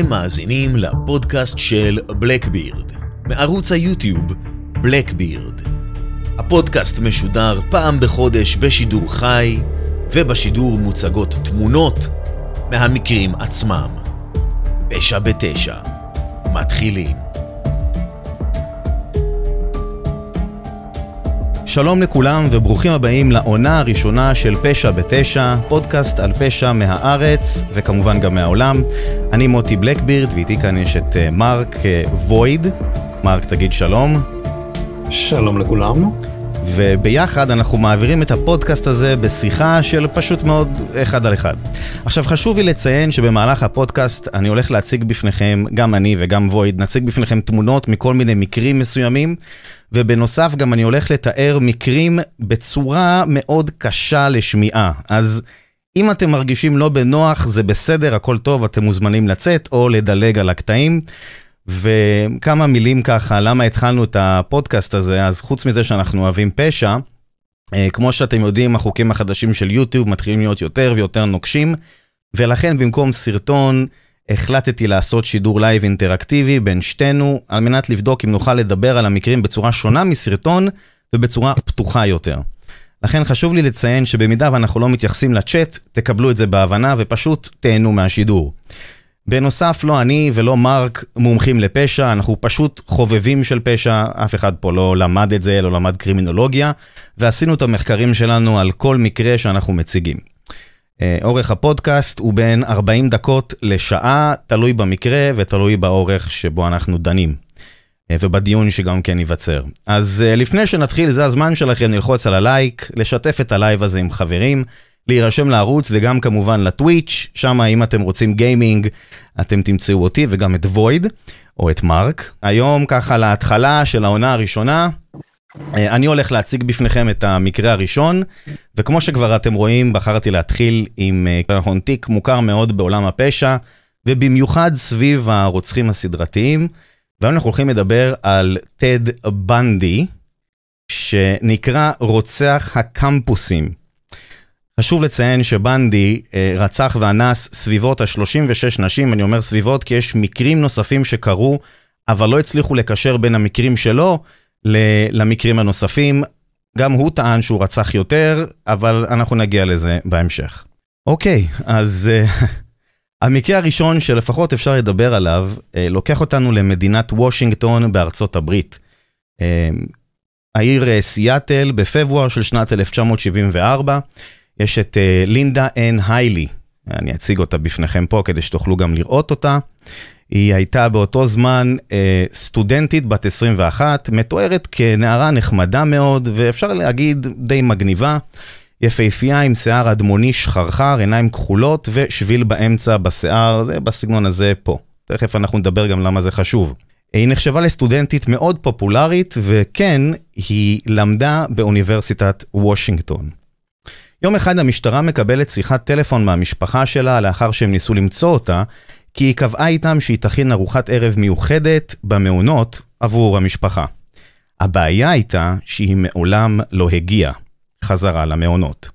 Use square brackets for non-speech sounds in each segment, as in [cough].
אתם מאזינים לפודקאסט של בלקבירד, מערוץ היוטיוב בלקבירד. הפודקאסט משודר פעם בחודש בשידור חי, ובשידור מוצגות תמונות מהמקרים עצמם. פשע בתשע, מתחילים. שלום לכולם וברוכים הבאים לעונה הראשונה של פשע בתשע, פודקאסט על פשע מהארץ וכמובן גם מהעולם. אני מוטי בלקבירד ואיתי כאן יש את אה, מרק אה, וויד. מרק תגיד שלום. שלום לכולם. וביחד אנחנו מעבירים את הפודקאסט הזה בשיחה של פשוט מאוד אחד על אחד. עכשיו חשוב לי לציין שבמהלך הפודקאסט אני הולך להציג בפניכם, גם אני וגם וויד, נציג בפניכם תמונות מכל מיני מקרים מסוימים, ובנוסף גם אני הולך לתאר מקרים בצורה מאוד קשה לשמיעה. אז אם אתם מרגישים לא בנוח, זה בסדר, הכל טוב, אתם מוזמנים לצאת או לדלג על הקטעים. וכמה מילים ככה, למה התחלנו את הפודקאסט הזה, אז חוץ מזה שאנחנו אוהבים פשע, אה, כמו שאתם יודעים, החוקים החדשים של יוטיוב מתחילים להיות יותר ויותר נוקשים, ולכן במקום סרטון, החלטתי לעשות שידור לייב אינטראקטיבי בין שתינו, על מנת לבדוק אם נוכל לדבר על המקרים בצורה שונה מסרטון ובצורה פתוחה יותר. לכן חשוב לי לציין שבמידה ואנחנו לא מתייחסים לצ'אט, תקבלו את זה בהבנה ופשוט תהנו מהשידור. בנוסף, לא אני ולא מרק מומחים לפשע, אנחנו פשוט חובבים של פשע, אף אחד פה לא למד את זה, לא למד קרימינולוגיה, ועשינו את המחקרים שלנו על כל מקרה שאנחנו מציגים. אה, אורך הפודקאסט הוא בין 40 דקות לשעה, תלוי במקרה ותלוי באורך שבו אנחנו דנים. אה, ובדיון שגם כן ייווצר. אז אה, לפני שנתחיל, זה הזמן שלכם ללחוץ על הלייק, לשתף את הלייב הזה עם חברים. להירשם לערוץ וגם כמובן לטוויץ', שם אם אתם רוצים גיימינג, אתם תמצאו אותי וגם את וויד, או את מרק. היום ככה להתחלה של העונה הראשונה, אה, אני הולך להציג בפניכם את המקרה הראשון, וכמו שכבר אתם רואים, בחרתי להתחיל עם נכון תיק מוכר מאוד בעולם הפשע, ובמיוחד סביב הרוצחים הסדרתיים. והיום אנחנו הולכים לדבר על טד בנדי, שנקרא רוצח הקמפוסים. חשוב לציין שבנדי אה, רצח ואנס סביבות ה-36 נשים, אני אומר סביבות כי יש מקרים נוספים שקרו, אבל לא הצליחו לקשר בין המקרים שלו למקרים הנוספים. גם הוא טען שהוא רצח יותר, אבל אנחנו נגיע לזה בהמשך. אוקיי, אז uh, [laughs] המקרה הראשון שלפחות אפשר לדבר עליו, uh, לוקח אותנו למדינת וושינגטון בארצות הברית. Uh, העיר uh, סיאטל בפברואר של שנת 1974. יש את uh, לינדה אן היילי, אני אציג אותה בפניכם פה כדי שתוכלו גם לראות אותה. היא הייתה באותו זמן uh, סטודנטית בת 21, מתוארת כנערה נחמדה מאוד, ואפשר להגיד די מגניבה. יפהפייה עם שיער אדמוני שחרחר, עיניים כחולות ושביל באמצע בשיער, זה בסגנון הזה פה. תכף אנחנו נדבר גם למה זה חשוב. היא נחשבה לסטודנטית מאוד פופולרית, וכן, היא למדה באוניברסיטת וושינגטון. יום אחד המשטרה מקבלת שיחת טלפון מהמשפחה שלה לאחר שהם ניסו למצוא אותה, כי היא קבעה איתם שהיא תכין ארוחת ערב מיוחדת במעונות עבור המשפחה. הבעיה הייתה שהיא מעולם לא הגיעה חזרה למעונות.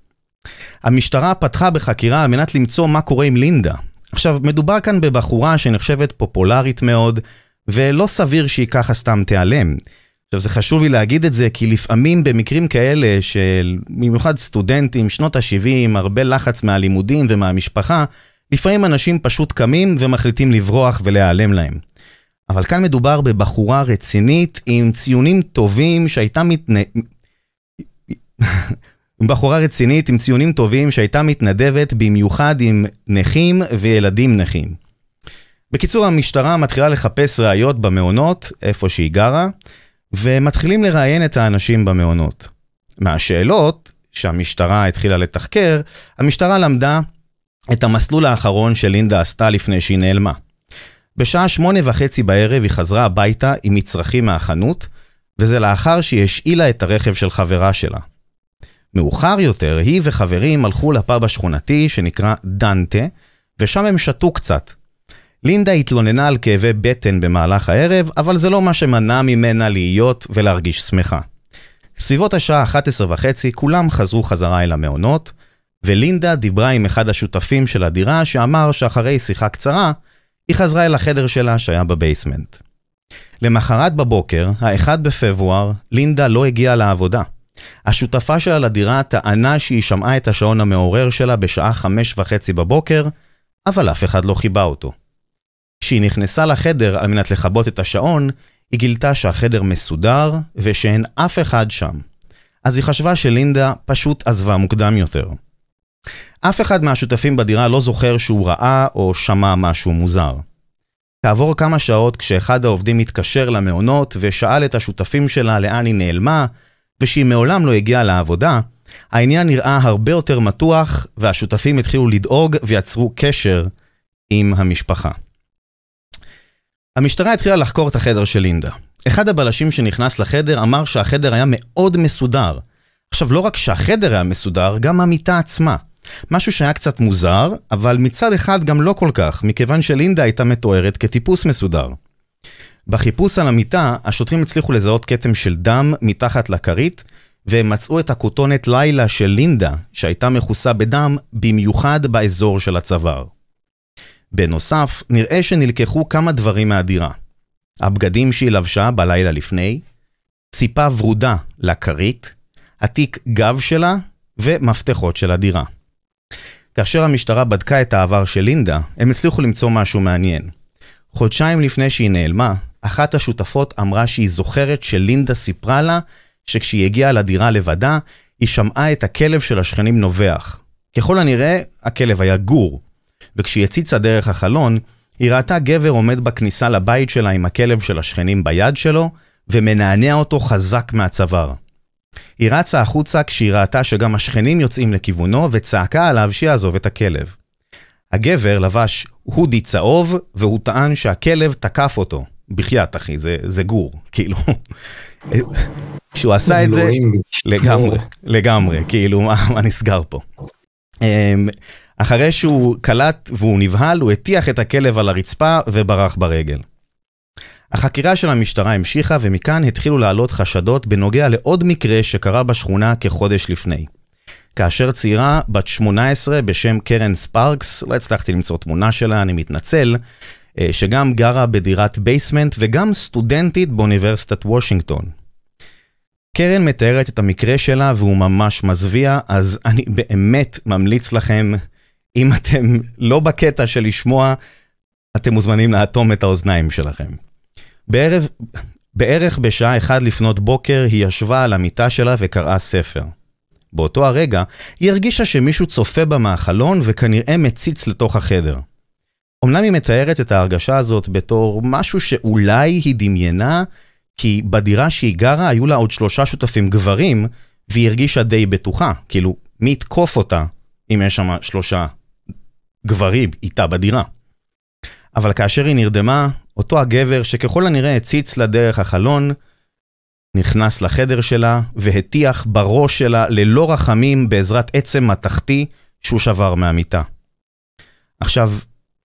המשטרה פתחה בחקירה על מנת למצוא מה קורה עם לינדה. עכשיו, מדובר כאן בבחורה שנחשבת פופולרית מאוד, ולא סביר שהיא ככה סתם תיעלם. עכשיו זה חשוב לי להגיד את זה, כי לפעמים במקרים כאלה של במיוחד סטודנטים, שנות ה-70, הרבה לחץ מהלימודים ומהמשפחה, לפעמים אנשים פשוט קמים ומחליטים לברוח ולהיעלם להם. אבל כאן מדובר בבחורה רצינית עם ציונים טובים שהייתה מתנ... [laughs] בחורה רצינית עם ציונים טובים שהייתה מתנדבת במיוחד עם נכים וילדים נכים. בקיצור, המשטרה מתחילה לחפש ראיות במעונות, איפה שהיא גרה, ומתחילים לראיין את האנשים במעונות. מהשאלות שהמשטרה התחילה לתחקר, המשטרה למדה את המסלול האחרון שלינדה עשתה לפני שהיא נעלמה. בשעה שמונה וחצי בערב היא חזרה הביתה עם מצרכים מהחנות, וזה לאחר שהיא השאילה את הרכב של חברה שלה. מאוחר יותר, היא וחברים הלכו לפאב השכונתי שנקרא דנטה, ושם הם שתו קצת. לינדה התלוננה על כאבי בטן במהלך הערב, אבל זה לא מה שמנע ממנה להיות ולהרגיש שמחה. סביבות השעה 11 וחצי כולם חזרו חזרה אל המעונות, ולינדה דיברה עם אחד השותפים של הדירה שאמר שאחרי שיחה קצרה, היא חזרה אל החדר שלה שהיה בבייסמנט. למחרת בבוקר, ה-1 בפברואר, לינדה לא הגיעה לעבודה. השותפה שלה לדירה טענה שהיא שמעה את השעון המעורר שלה בשעה חמש וחצי בבוקר, אבל אף אחד לא חיבה אותו. כשהיא נכנסה לחדר על מנת לכבות את השעון, היא גילתה שהחדר מסודר ושאין אף אחד שם. אז היא חשבה שלינדה פשוט עזבה מוקדם יותר. אף אחד מהשותפים בדירה לא זוכר שהוא ראה או שמע משהו מוזר. כעבור כמה שעות כשאחד העובדים התקשר למעונות ושאל את השותפים שלה לאן היא נעלמה, ושהיא מעולם לא הגיעה לעבודה, העניין נראה הרבה יותר מתוח, והשותפים התחילו לדאוג ויצרו קשר עם המשפחה. המשטרה התחילה לחקור את החדר של לינדה. אחד הבלשים שנכנס לחדר אמר שהחדר היה מאוד מסודר. עכשיו, לא רק שהחדר היה מסודר, גם המיטה עצמה. משהו שהיה קצת מוזר, אבל מצד אחד גם לא כל כך, מכיוון שלינדה הייתה מתוארת כטיפוס מסודר. בחיפוש על המיטה, השוטרים הצליחו לזהות כתם של דם מתחת לכרית, והם מצאו את הכותונת לילה של לינדה, שהייתה מכוסה בדם, במיוחד באזור של הצוואר. בנוסף, נראה שנלקחו כמה דברים מהדירה. הבגדים שהיא לבשה בלילה לפני, ציפה ורודה לכרית, התיק גב שלה ומפתחות של הדירה. כאשר המשטרה בדקה את העבר של לינדה, הם הצליחו למצוא משהו מעניין. חודשיים לפני שהיא נעלמה, אחת השותפות אמרה שהיא זוכרת שלינדה סיפרה לה שכשהיא הגיעה לדירה לבדה, היא שמעה את הכלב של השכנים נובח. ככל הנראה, הכלב היה גור. וכשהיא הציצה דרך החלון, היא ראתה גבר עומד בכניסה לבית שלה עם הכלב של השכנים ביד שלו, ומנענע אותו חזק מהצוואר. היא רצה החוצה כשהיא ראתה שגם השכנים יוצאים לכיוונו, וצעקה עליו שיעזוב את הכלב. הגבר לבש הודי צהוב, והוא טען שהכלב תקף אותו. בחייאת אחי, זה, זה גור, [laughs] כאילו. כשהוא עשה את זה, לגמרי, לגמרי, כאילו, מה, מה נסגר פה? אחרי שהוא קלט והוא נבהל, הוא הטיח את הכלב על הרצפה וברח ברגל. החקירה של המשטרה המשיכה ומכאן התחילו לעלות חשדות בנוגע לעוד מקרה שקרה בשכונה כחודש לפני. כאשר צעירה בת 18 בשם קרן ספארקס, לא הצלחתי למצוא תמונה שלה, אני מתנצל, אה, שגם גרה בדירת basement וגם סטודנטית באוניברסיטת וושינגטון. קרן מתארת את המקרה שלה והוא ממש מזוויע, אז אני באמת ממליץ לכם, אם אתם לא בקטע של לשמוע, אתם מוזמנים לאטום את האוזניים שלכם. בערב, בערך בשעה אחת לפנות בוקר היא ישבה על המיטה שלה וקראה ספר. באותו הרגע היא הרגישה שמישהו צופה בה מהחלון וכנראה מציץ לתוך החדר. אמנם היא מתארת את ההרגשה הזאת בתור משהו שאולי היא דמיינה, כי בדירה שהיא גרה היו לה עוד שלושה שותפים גברים, והיא הרגישה די בטוחה, כאילו, מי יתקוף אותה אם יש שם שלושה גברים איתה בדירה. אבל כאשר היא נרדמה, אותו הגבר שככל הנראה הציץ לה דרך החלון, נכנס לחדר שלה והטיח בראש שלה ללא רחמים בעזרת עצם מתכתי שהוא שבר מהמיטה. עכשיו,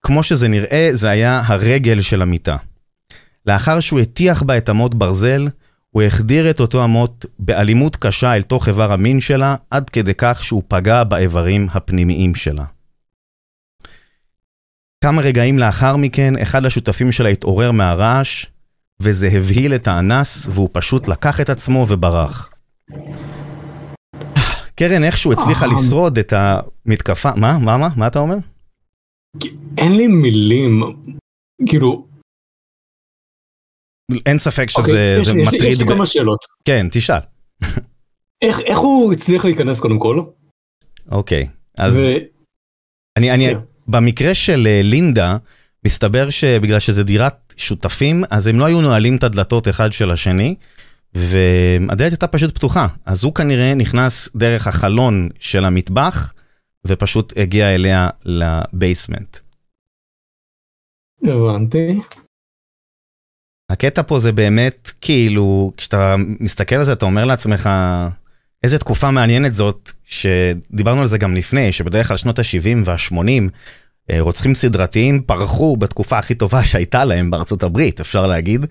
כמו שזה נראה, זה היה הרגל של המיטה. לאחר שהוא הטיח בה את אמות ברזל, הוא החדיר את אותו אמות באלימות קשה אל תוך איבר המין שלה, עד כדי כך שהוא פגע באיברים הפנימיים שלה. כמה רגעים לאחר מכן, אחד השותפים שלה התעורר מהרעש, וזה הבהיל את האנס, והוא פשוט לקח את עצמו וברח. קרן איכשהו הצליחה אה. לשרוד את המתקפה, מה? מה? מה? מה אתה אומר? אין לי מילים, כאילו, אין ספק שזה אוקיי, יש זה לי- יש מטריד. יש לי כמה שאלות. כן, תשאל. איך איך הוא הצליח להיכנס קודם כל? אוקיי, אז אני, אני, כן. במקרה של אה, לינדה, מסתבר שבגלל שזה דירת שותפים, אז הם לא היו נועלים את הדלתות אחד של השני, והדלת הייתה פשוט פתוחה. אז הוא כנראה נכנס דרך החלון של המטבח, ופשוט הגיע אליה לבייסמנט. הבנתי. הקטע פה זה באמת, כאילו, כשאתה מסתכל על זה, אתה אומר לעצמך, איזה תקופה מעניינת זאת, שדיברנו על זה גם לפני, שבדרך כלל שנות ה-70 וה-80, רוצחים סדרתיים פרחו בתקופה הכי טובה שהייתה להם בארצות הברית, אפשר להגיד,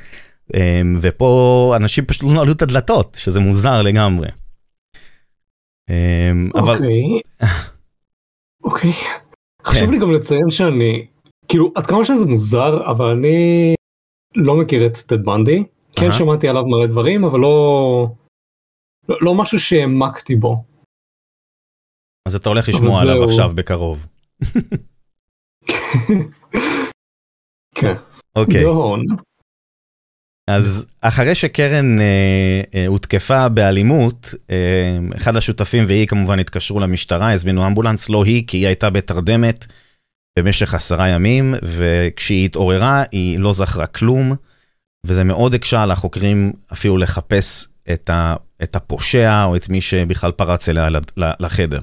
אה, ופה אנשים פשוט לא נעלו את הדלתות, שזה מוזר לגמרי. אה, אבל אוקיי. [laughs] אוקיי. חשוב כן. לי גם לציין שאני כאילו, עד כמה שזה מוזר, אבל אני לא מכיר את טד בנדי. כן. שמעתי עליו מלא דברים, אבל לא... לא, משהו שהעמקתי בו. אז אתה הולך לשמוע עליו. עכשיו בקרוב. [laughs] כן. אוקיי. אז אחרי שקרן אה, אה, הותקפה באלימות, אה, אחד השותפים והיא כמובן התקשרו למשטרה, הזמינו אמבולנס, לא היא, כי היא הייתה בתרדמת במשך עשרה ימים, וכשהיא התעוררה היא לא זכרה כלום, וזה מאוד הקשה על החוקרים אפילו לחפש את, ה, את הפושע או את מי שבכלל פרץ אליה לחדר.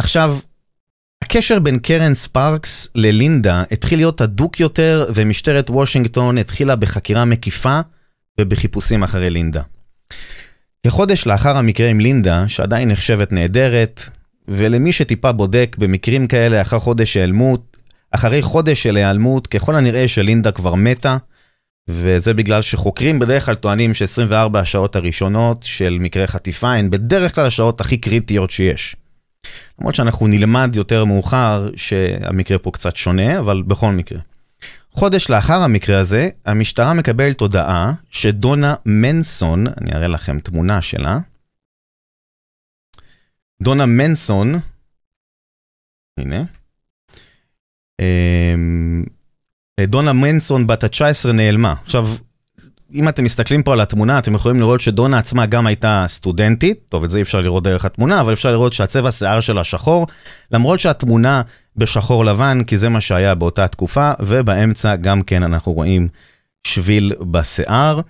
עכשיו, הקשר בין קרן ספארקס ללינדה התחיל להיות הדוק יותר, ומשטרת וושינגטון התחילה בחקירה מקיפה ובחיפושים אחרי לינדה. כחודש לאחר המקרה עם לינדה, שעדיין נחשבת נהדרת, ולמי שטיפה בודק במקרים כאלה אחר חודש היעלמות, אחרי חודש של היעלמות, ככל הנראה שלינדה כבר מתה, וזה בגלל שחוקרים בדרך כלל טוענים ש-24 השעות הראשונות של מקרה חטיפה הן בדרך כלל השעות הכי קריטיות שיש. למרות שאנחנו נלמד יותר מאוחר שהמקרה פה קצת שונה, אבל בכל מקרה. חודש לאחר המקרה הזה, המשטרה מקבלת הודעה שדונה מנסון, אני אראה לכם תמונה שלה, דונה מנסון, הנה, אמ, דונה מנסון בת ה-19 נעלמה. עכשיו, אם אתם מסתכלים פה על התמונה, אתם יכולים לראות שדונה עצמה גם הייתה סטודנטית, טוב, את זה אי אפשר לראות דרך התמונה, אבל אפשר לראות שהצבע שיער שלה שחור, למרות שהתמונה בשחור לבן, כי זה מה שהיה באותה תקופה, ובאמצע גם כן אנחנו רואים שביל בשיער.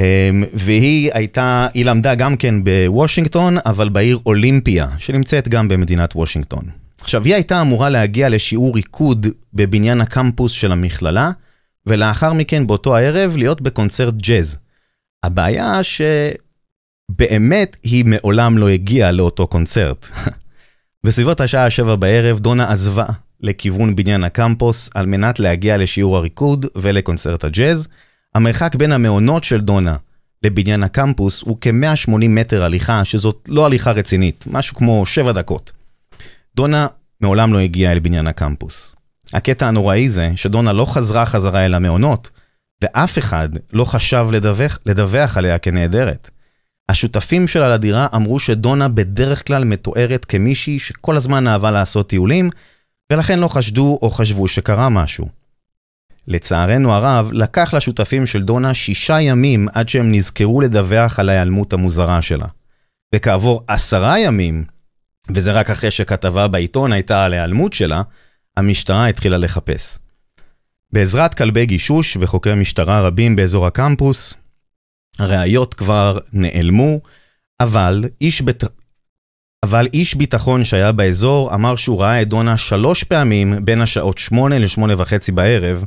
אמ, והיא הייתה, היא למדה גם כן בוושינגטון, אבל בעיר אולימפיה, שנמצאת גם במדינת וושינגטון. עכשיו, היא הייתה אמורה להגיע לשיעור ריקוד בבניין הקמפוס של המכללה, ולאחר מכן באותו הערב להיות בקונצרט ג'אז. הבעיה שבאמת היא מעולם לא הגיעה לאותו קונצרט. [laughs] בסביבות השעה שבע בערב דונה עזבה לכיוון בניין הקמפוס על מנת להגיע לשיעור הריקוד ולקונצרט הג'אז. המרחק בין המעונות של דונה לבניין הקמפוס הוא כ-180 מטר הליכה, שזאת לא הליכה רצינית, משהו כמו 7 דקות. דונה מעולם לא הגיעה אל בניין הקמפוס. הקטע הנוראי זה שדונה לא חזרה חזרה אל המעונות, ואף אחד לא חשב לדווח, לדווח עליה כנעדרת. השותפים שלה לדירה אמרו שדונה בדרך כלל מתוארת כמישהי שכל הזמן אהבה לעשות טיולים, ולכן לא חשדו או חשבו שקרה משהו. לצערנו הרב, לקח לשותפים של דונה שישה ימים עד שהם נזכרו לדווח על ההיעלמות המוזרה שלה. וכעבור עשרה ימים, וזה רק אחרי שכתבה בעיתון הייתה על ההיעלמות שלה, המשטרה התחילה לחפש. בעזרת כלבי גישוש וחוקרי משטרה רבים באזור הקמפוס, הראיות כבר נעלמו, אבל איש, בית... אבל איש ביטחון שהיה באזור אמר שהוא ראה את דונה שלוש פעמים בין השעות שמונה לשמונה וחצי בערב,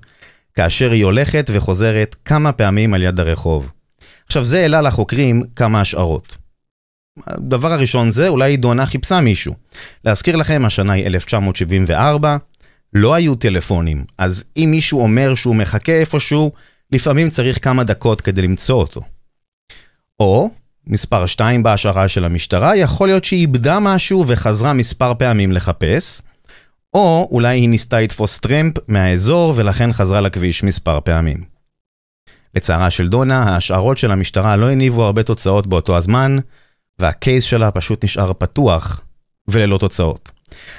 כאשר היא הולכת וחוזרת כמה פעמים על יד הרחוב. עכשיו זה העלה לחוקרים כמה השערות. הדבר הראשון זה, אולי דונה חיפשה מישהו. להזכיר לכם, השנה היא 1974, לא היו טלפונים, אז אם מישהו אומר שהוא מחכה איפשהו, לפעמים צריך כמה דקות כדי למצוא אותו. או, מספר 2 בהשערה של המשטרה, יכול להיות שהיא איבדה משהו וחזרה מספר פעמים לחפש, או אולי היא ניסתה לתפוס טרמפ מהאזור ולכן חזרה לכביש מספר פעמים. לצערה של דונה, ההשערות של המשטרה לא הניבו הרבה תוצאות באותו הזמן, והקייס שלה פשוט נשאר פתוח וללא תוצאות.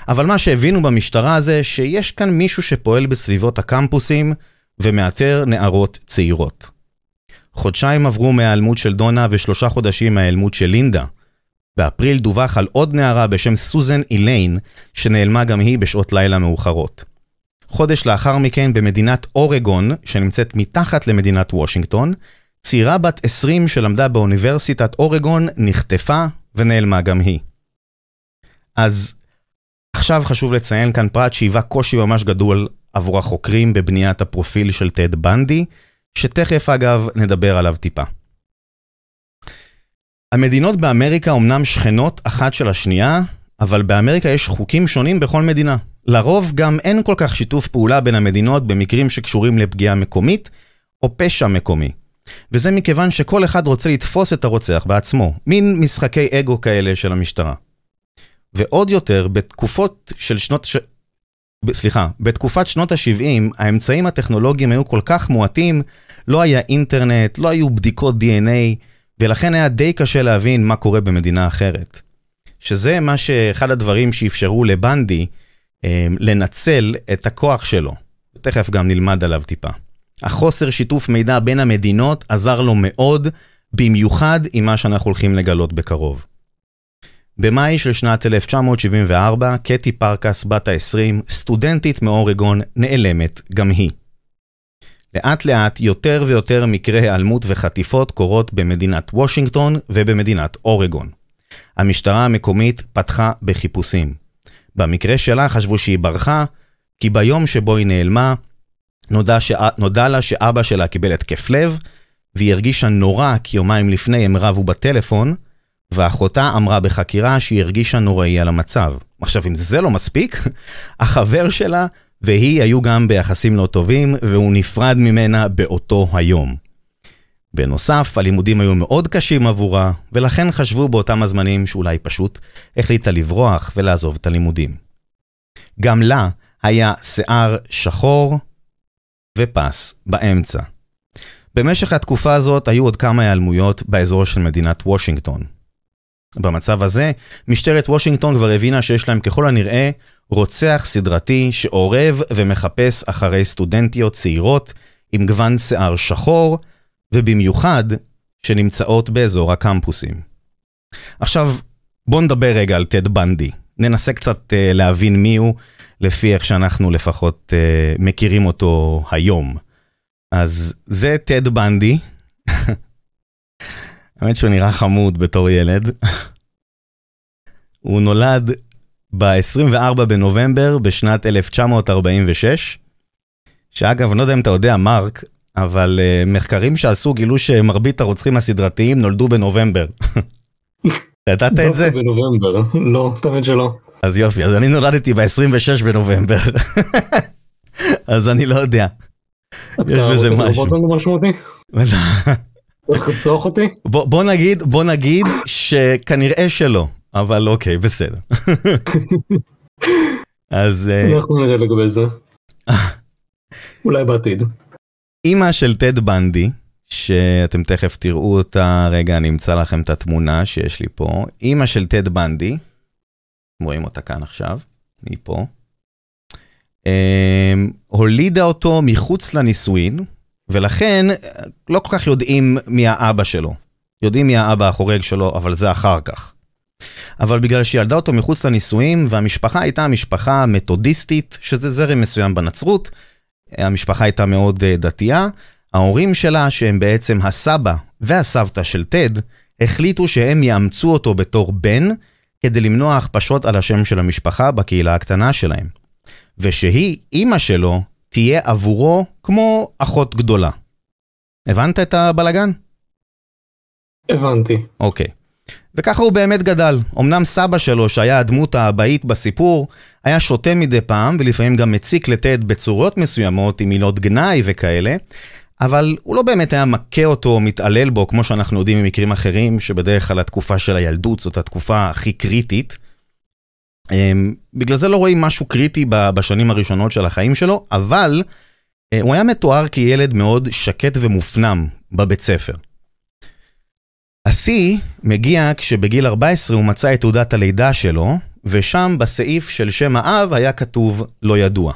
אבל מה שהבינו במשטרה זה שיש כאן מישהו שפועל בסביבות הקמפוסים ומאתר נערות צעירות. חודשיים עברו מההיעלמות של דונה ושלושה חודשים מההיעלמות של לינדה. באפריל דווח על עוד נערה בשם סוזן איליין, שנעלמה גם היא בשעות לילה מאוחרות. חודש לאחר מכן במדינת אורגון, שנמצאת מתחת למדינת וושינגטון, צעירה בת 20 שלמדה באוניברסיטת אורגון נחטפה ונעלמה גם היא. אז עכשיו חשוב לציין כאן פרט שהיווה קושי ממש גדול עבור החוקרים בבניית הפרופיל של טד בנדי, שתכף אגב נדבר עליו טיפה. המדינות באמריקה אומנם שכנות אחת של השנייה, אבל באמריקה יש חוקים שונים בכל מדינה. לרוב גם אין כל כך שיתוף פעולה בין המדינות במקרים שקשורים לפגיעה מקומית או פשע מקומי. וזה מכיוון שכל אחד רוצה לתפוס את הרוצח בעצמו, מין משחקי אגו כאלה של המשטרה. ועוד יותר, בתקופות של שנות, ש... סליחה, בתקופת שנות ה-70 האמצעים הטכנולוגיים היו כל כך מועטים, לא היה אינטרנט, לא היו בדיקות DNA, ולכן היה די קשה להבין מה קורה במדינה אחרת. שזה מה שאחד הדברים שאפשרו לבנדי אה, לנצל את הכוח שלו. תכף גם נלמד עליו טיפה. החוסר שיתוף מידע בין המדינות עזר לו מאוד, במיוחד עם מה שאנחנו הולכים לגלות בקרוב. במאי של שנת 1974, קטי פרקס, בת ה-20, סטודנטית מאורגון, נעלמת גם היא. לאט לאט יותר ויותר מקרי היעלמות וחטיפות קורות במדינת וושינגטון ובמדינת אורגון. המשטרה המקומית פתחה בחיפושים. במקרה שלה חשבו שהיא ברחה, כי ביום שבו היא נעלמה, נודע, ש... נודע לה שאבא שלה קיבל התקף לב, והיא הרגישה נורא כי יומיים לפני הם רבו בטלפון, ואחותה אמרה בחקירה שהיא הרגישה נוראי על המצב. עכשיו, אם זה לא מספיק, [laughs] החבר שלה והיא היו גם ביחסים לא טובים, והוא נפרד ממנה באותו היום. בנוסף, הלימודים היו מאוד קשים עבורה, ולכן חשבו באותם הזמנים שאולי פשוט החליטה לברוח ולעזוב את הלימודים. גם לה היה שיער שחור ופס באמצע. במשך התקופה הזאת היו עוד כמה היעלמויות באזור של מדינת וושינגטון. במצב הזה, משטרת וושינגטון כבר הבינה שיש להם ככל הנראה רוצח סדרתי שאורב ומחפש אחרי סטודנטיות צעירות עם גוון שיער שחור, ובמיוחד שנמצאות באזור הקמפוסים. עכשיו, בואו נדבר רגע על טד בנדי. ננסה קצת uh, להבין מי הוא, לפי איך שאנחנו לפחות uh, מכירים אותו היום. אז זה טד בנדי. [laughs] האמת שהוא נראה חמוד בתור ילד. הוא נולד ב-24 בנובמבר בשנת 1946, שאגב, אני לא יודע אם אתה יודע, מרק, אבל uh, מחקרים שעשו גילו שמרבית הרוצחים הסדרתיים נולדו בנובמבר. [laughs] ידעת את זה? בנובמבר, לא, תמיד שלא. אז יופי, אז אני נולדתי ב-26 בנובמבר. [laughs] אז אני לא יודע. יש בזה משהו. אתה רוצה לראות משמעותי? [laughs] לצרוך אותי? בוא נגיד, בוא נגיד שכנראה שלא. אבל אוקיי, בסדר. [laughs] אז... אה, אנחנו נראה לגבי זה. [laughs] אולי בעתיד. אימא של טד בנדי, שאתם תכף תראו אותה, רגע, אני אמצא לכם את התמונה שיש לי פה. אימא של טד בנדי, רואים אותה כאן עכשיו, היא פה. אמ, הולידה אותו מחוץ לנישואין, ולכן לא כל כך יודעים מי האבא שלו. יודעים מי האבא החורג שלו, אבל זה אחר כך. אבל בגלל שהיא ילדה אותו מחוץ לנישואים, והמשפחה הייתה משפחה מתודיסטית, שזה זרם מסוים בנצרות, המשפחה הייתה מאוד אה, דתייה, ההורים שלה, שהם בעצם הסבא והסבתא של טד, החליטו שהם יאמצו אותו בתור בן, כדי למנוע הכפשות על השם של המשפחה בקהילה הקטנה שלהם. ושהיא, אימא שלו, תהיה עבורו כמו אחות גדולה. הבנת את הבלגן? הבנתי. אוקיי. וככה הוא באמת גדל. אמנם סבא שלו, שהיה הדמות האבאית בסיפור, היה שותה מדי פעם, ולפעמים גם מציק לטד בצורות מסוימות, עם מילות גנאי וכאלה, אבל הוא לא באמת היה מכה אותו או מתעלל בו, כמו שאנחנו יודעים ממקרים אחרים, שבדרך כלל התקופה של הילדות זאת התקופה הכי קריטית. אמ, בגלל זה לא רואים משהו קריטי בשנים הראשונות של החיים שלו, אבל אה, הוא היה מתואר כילד מאוד שקט ומופנם בבית ספר. השיא מגיע כשבגיל 14 הוא מצא את תעודת הלידה שלו, ושם בסעיף של שם האב היה כתוב לא ידוע.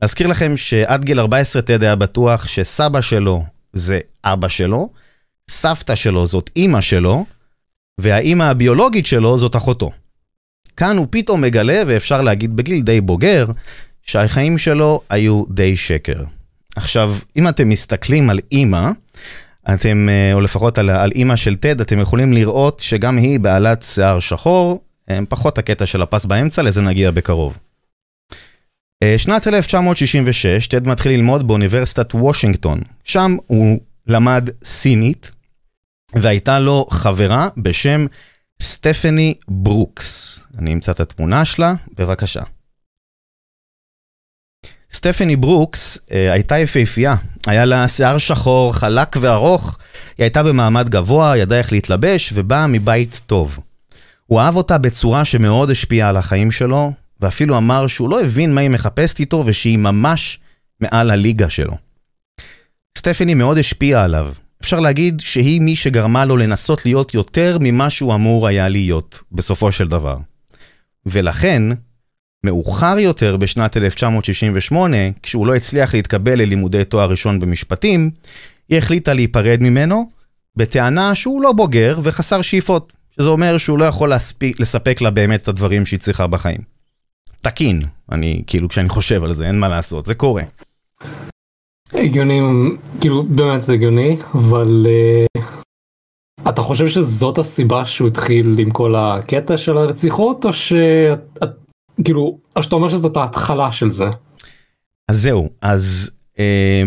אזכיר לכם שעד גיל 14 טד היה בטוח שסבא שלו זה אבא שלו, סבתא שלו זאת אימא שלו, והאימא הביולוגית שלו זאת אחותו. כאן הוא פתאום מגלה, ואפשר להגיד בגיל די בוגר, שהחיים שלו היו די שקר. עכשיו, אם אתם מסתכלים על אימא, אתם, אה, או לפחות על, על אימא של טד, אתם יכולים לראות שגם היא בעלת שיער שחור, אה, פחות הקטע של הפס באמצע, לזה נגיע בקרוב. אה, שנת 1966, טד מתחיל ללמוד באוניברסיטת וושינגטון. שם הוא למד סינית, והייתה לו חברה בשם סטפני ברוקס. אני אמצא את התמונה שלה, בבקשה. סטפני ברוקס אה, הייתה יפהפייה, היה לה שיער שחור, חלק וארוך, היא הייתה במעמד גבוה, ידעה איך להתלבש ובאה מבית טוב. הוא אהב אותה בצורה שמאוד השפיעה על החיים שלו, ואפילו אמר שהוא לא הבין מה היא מחפשת איתו ושהיא ממש מעל הליגה שלו. סטפני מאוד השפיעה עליו. אפשר להגיד שהיא מי שגרמה לו לנסות להיות יותר ממה שהוא אמור היה להיות, בסופו של דבר. ולכן, מאוחר יותר בשנת 1968, כשהוא לא הצליח להתקבל ללימודי תואר ראשון במשפטים, היא החליטה להיפרד ממנו, בטענה שהוא לא בוגר וחסר שאיפות, שזה אומר שהוא לא יכול להספיק, לספק לה באמת את הדברים שהיא צריכה בחיים. תקין, אני, כאילו, כשאני חושב על זה, אין מה לעשות, זה קורה. הגיוני, כאילו באמת זה הגיוני, אבל uh, אתה חושב שזאת הסיבה שהוא התחיל עם כל הקטע של הרציחות, או ש... כאילו, או שאתה אומר שזאת ההתחלה של זה? אז זהו, אז אה,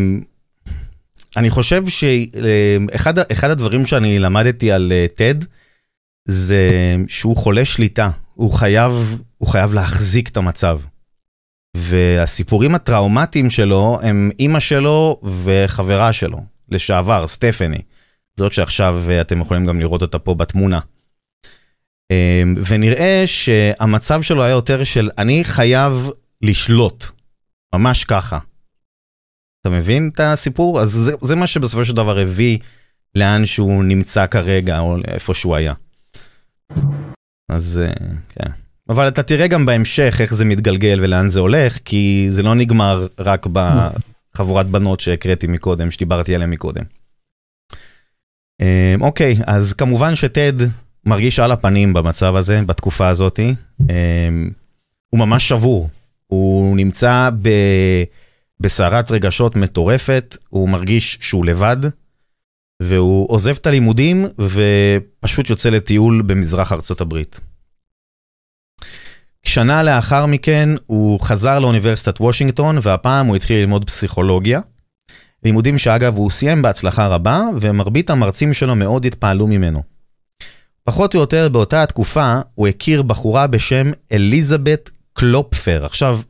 אני חושב שאחד אה, הדברים שאני למדתי על אה, טד, זה שהוא חולה שליטה, הוא חייב, הוא חייב להחזיק את המצב. והסיפורים הטראומטיים שלו הם אימא שלו וחברה שלו, לשעבר, סטפני. זאת שעכשיו אה, אתם יכולים גם לראות אותה פה בתמונה. אמ, ונראה שהמצב שלו היה יותר של אני חייב לשלוט, ממש ככה. אתה מבין את הסיפור? אז זה, זה מה שבסופו של דבר הביא לאן שהוא נמצא כרגע, או איפה שהוא היה. אז אה, כן. אבל אתה תראה גם בהמשך איך זה מתגלגל ולאן זה הולך, כי זה לא נגמר רק בחבורת בנות שהקראתי מקודם, שדיברתי עליהן מקודם. אמ, אוקיי, אז כמובן שטד מרגיש על הפנים במצב הזה, בתקופה הזאת. אמ, הוא ממש שבור. הוא נמצא בסערת רגשות מטורפת, הוא מרגיש שהוא לבד, והוא עוזב את הלימודים ופשוט יוצא לטיול במזרח ארצות הברית. שנה לאחר מכן הוא חזר לאוניברסיטת וושינגטון, והפעם הוא התחיל ללמוד פסיכולוגיה. לימודים שאגב הוא סיים בהצלחה רבה, ומרבית המרצים שלו מאוד התפעלו ממנו. פחות או יותר באותה התקופה הוא הכיר בחורה בשם אליזבת קלופפר. עכשיו,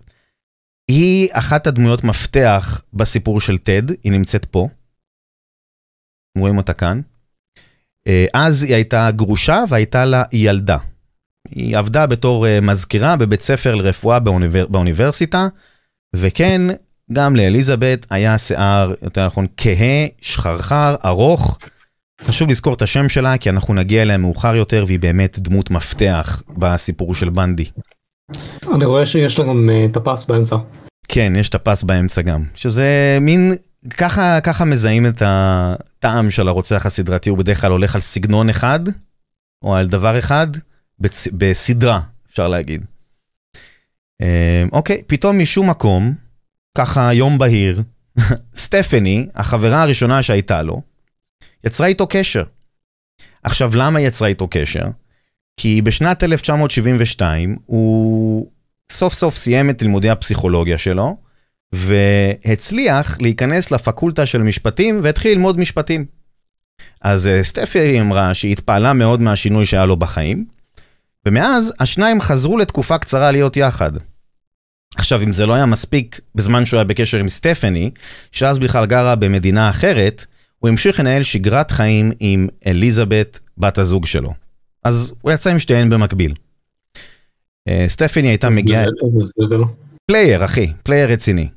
היא אחת הדמויות מפתח בסיפור של טד, היא נמצאת פה. רואים אותה כאן. אה, אז היא הייתה גרושה והייתה לה ילדה. היא עבדה בתור אה, מזכירה בבית ספר לרפואה באוניבר... באוניברסיטה, וכן, גם לאליזבת היה שיער, יותר נכון, כהה, שחרחר, ארוך. חשוב לזכור את השם שלה, כי אנחנו נגיע אליה מאוחר יותר, והיא באמת דמות מפתח בסיפור של בנדי. אני רואה שיש לה גם את אה, הפס באמצע. כן, יש את הפס באמצע גם, שזה מין, ככה, ככה מזהים את הטעם של הרוצח הסדרתי, הוא בדרך כלל הולך על סגנון אחד, או על דבר אחד, בצ... בסדרה, אפשר להגיד. אה, אוקיי, פתאום משום מקום, ככה יום בהיר, [laughs] סטפני, החברה הראשונה שהייתה לו, יצרה איתו קשר. עכשיו, למה יצרה איתו קשר? כי בשנת 1972 הוא סוף סוף סיים את לימודי הפסיכולוגיה שלו, והצליח להיכנס לפקולטה של משפטים והתחיל ללמוד משפטים. אז אה, סטפי אמרה שהיא התפעלה מאוד מהשינוי שהיה לו בחיים, ומאז השניים חזרו לתקופה קצרה להיות יחד. עכשיו, אם זה לא היה מספיק בזמן שהוא היה בקשר עם סטפני, שאז בכלל גרה במדינה אחרת, הוא המשיך לנהל שגרת חיים עם אליזבת, בת הזוג שלו. אז הוא יצא עם שתיהן במקביל. אה, סטפני הייתה מגיעה... player, אחי, player רציני.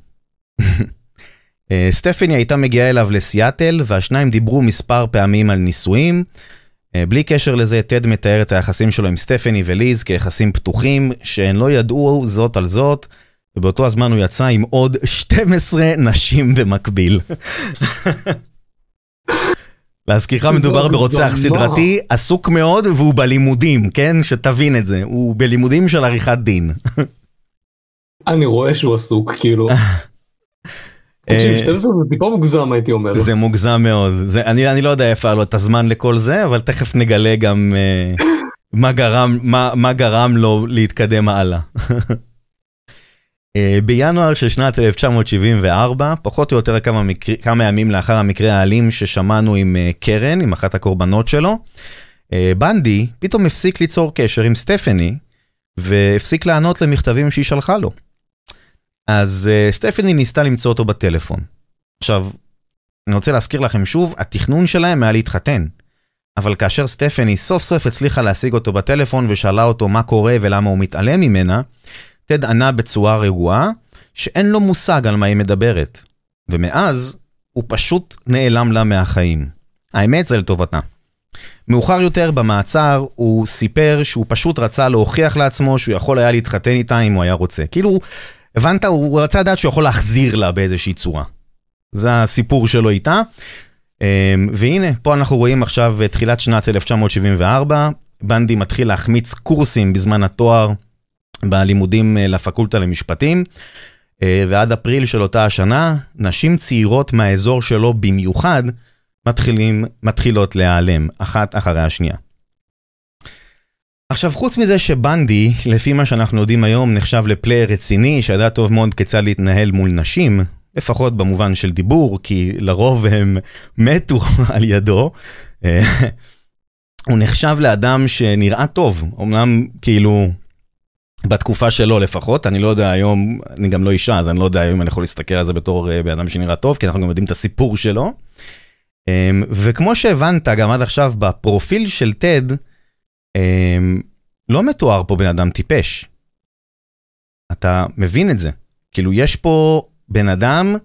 [laughs] אה, סטפני הייתה מגיעה אליו לסיאטל, והשניים דיברו מספר פעמים על נישואים. אה, בלי קשר לזה, טד מתאר את היחסים שלו עם סטפני וליז כיחסים פתוחים, שהן לא ידעו זאת על זאת, ובאותו הזמן הוא יצא עם עוד 12 נשים במקביל. [laughs] להזכירך מדובר ברוצח סדרתי, עסוק מאוד והוא בלימודים, כן? שתבין את זה, הוא בלימודים של עריכת דין. [laughs] אני רואה שהוא עסוק, כאילו. [laughs] 12 אה, זה טיפה מוגזם הייתי אומר. זה מוגזם מאוד, זה, אני, אני לא יודע איפה היה לו את הזמן לכל זה, אבל תכף נגלה גם uh, מה, גרם, מה, מה גרם לו להתקדם הלאה. uh, [laughs] בינואר של שנת 1974, פחות או יותר כמה, מקר... כמה ימים לאחר המקרה האלים ששמענו עם קרן, עם אחת הקורבנות שלו, בנדי פתאום הפסיק ליצור קשר עם סטפני, והפסיק לענות למכתבים שהיא שלחה לו. אז uh, סטפני ניסתה למצוא אותו בטלפון. עכשיו, אני רוצה להזכיר לכם שוב, התכנון שלהם היה להתחתן. אבל כאשר סטפני סוף סוף הצליחה להשיג אותו בטלפון ושאלה אותו מה קורה ולמה הוא מתעלם ממנה, טד ענה בצורה רגועה שאין לו מושג על מה היא מדברת, ומאז הוא פשוט נעלם לה מהחיים. האמת זה לטובתה. מאוחר יותר במעצר הוא סיפר שהוא פשוט רצה להוכיח לעצמו שהוא יכול היה להתחתן איתה אם הוא היה רוצה. כאילו, הבנת? הוא רצה לדעת שהוא יכול להחזיר לה באיזושהי צורה. זה הסיפור שלו איתה. אמ, והנה, פה אנחנו רואים עכשיו תחילת שנת 1974, בנדי מתחיל להחמיץ קורסים בזמן התואר בלימודים אה, לפקולטה למשפטים, אה, ועד אפריל של אותה השנה, נשים צעירות מהאזור שלו במיוחד, מתחילים, מתחילות להיעלם, אחת אחרי השנייה. עכשיו, חוץ מזה שבנדי, לפי מה שאנחנו יודעים היום, נחשב לפלייר רציני, שידע טוב מאוד כיצד להתנהל מול נשים, לפחות במובן של דיבור, כי לרוב הם מתו [laughs] על ידו. אה, [laughs] הוא נחשב לאדם שנראה טוב, אמנם כאילו בתקופה שלו לפחות, אני לא יודע היום, אני גם לא אישה, אז אני לא יודע אם אני יכול להסתכל על זה בתור אה, בן אדם שנראה טוב, כי אנחנו גם יודעים את הסיפור שלו. אמ, וכמו שהבנת גם עד עכשיו בפרופיל של טד, לא מתואר פה בן אדם טיפש. אתה מבין את זה. כאילו יש פה בן אדם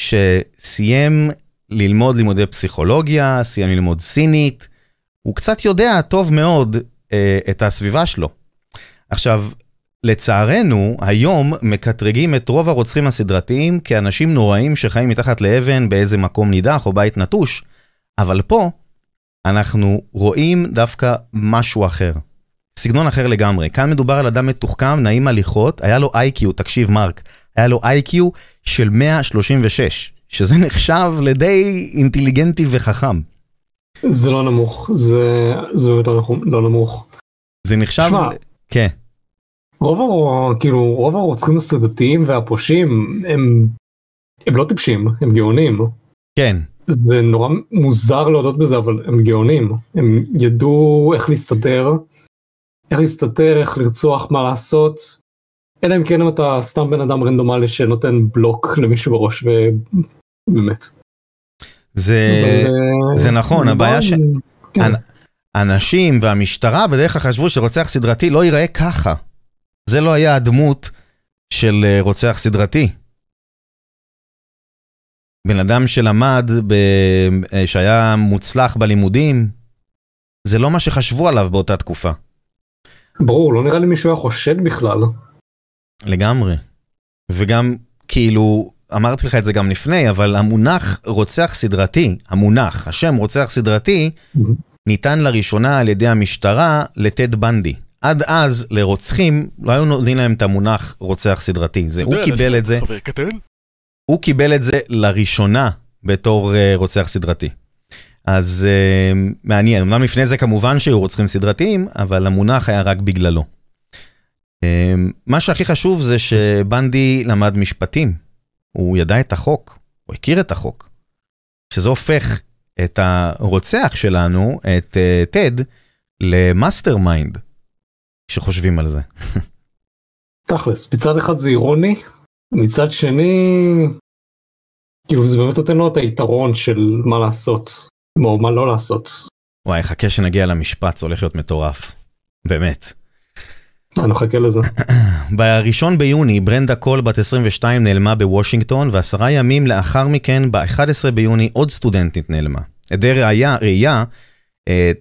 שסיים ללמוד לימודי פסיכולוגיה, סיים ללמוד סינית, הוא קצת יודע טוב מאוד אה, את הסביבה שלו. עכשיו, לצערנו, היום מקטרגים את רוב הרוצחים הסדרתיים כאנשים נוראים שחיים מתחת לאבן באיזה מקום נידח או בית נטוש, אבל פה אנחנו רואים דווקא משהו אחר. סגנון אחר לגמרי. כאן מדובר על אדם מתוחכם, נעים הליכות, היה לו איי-קיו, תקשיב מרק, היה לו איי-קיו של 136, שזה [laughs] נחשב לדי אינטליגנטי וחכם. זה לא נמוך, זה, זה באמת לא, לא נמוך. זה נחשב... שמה, כן. רוב, הר... כאילו, רוב הרוצחים הסדתיים והפושעים הם, הם לא טיפשים, הם גאונים. כן. זה נורא מוזר להודות בזה, אבל הם גאונים. הם ידעו איך להסתדר, איך להסתתר, איך לרצוח, מה לעשות. אלא אם כן אם אתה סתם בן אדם רנדומלי שנותן בלוק למישהו בראש ובאמת. זה, זה נכון, הבעיה ש... כן. אנשים והמשטרה בדרך כלל חשבו שרוצח סדרתי לא ייראה ככה. זה לא היה הדמות של אה, רוצח סדרתי. בן אדם שלמד, ב... אה, שהיה מוצלח בלימודים, זה לא מה שחשבו עליו באותה תקופה. ברור, לא נראה לי מישהו היה חושד בכלל. לגמרי. וגם, כאילו, אמרתי לך את זה גם לפני, אבל המונח רוצח סדרתי, המונח, השם רוצח סדרתי, ניתן לראשונה על ידי המשטרה לטד בנדי. עד אז לרוצחים לא היו נותנים להם את המונח רוצח סדרתי, זה הוא קיבל את זה, הוא קיבל את זה לראשונה בתור uh, רוצח סדרתי. אז uh, מעניין, אמנם לפני זה כמובן שהיו רוצחים סדרתיים, אבל המונח היה רק בגללו. Uh, מה שהכי חשוב זה שבנדי למד משפטים, הוא ידע את החוק, הוא הכיר את החוק. שזה הופך את הרוצח שלנו, את טד, ל mastermind. כשחושבים על זה. תכלס, מצד אחד זה אירוני, מצד שני, כאילו זה באמת נותן לו את היתרון של מה לעשות, או מה לא לעשות. וואי, חכה שנגיע למשפט, זה הולך להיות מטורף. באמת. אני מחכה לזה. [clears throat] ב-1 ביוני ברנדה קול בת 22 נעלמה בוושינגטון ועשרה ימים לאחר מכן ב-11 ביוני עוד סטודנטית נעלמה. עדי ראייה, ראייה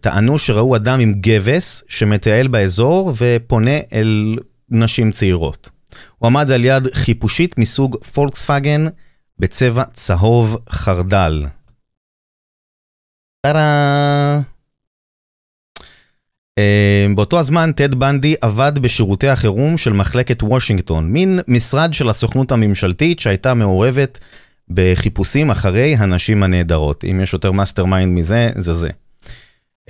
טענו שראו אדם עם גבס שמטייל באזור ופונה אל נשים צעירות. הוא עמד על יד חיפושית מסוג פולקספאגן בצבע צהוב חרדל. טאדה! Uh, באותו הזמן טד בנדי עבד בשירותי החירום של מחלקת וושינגטון, מין משרד של הסוכנות הממשלתית שהייתה מעורבת בחיפושים אחרי הנשים הנהדרות. אם יש יותר mastermind מזה, זה זה.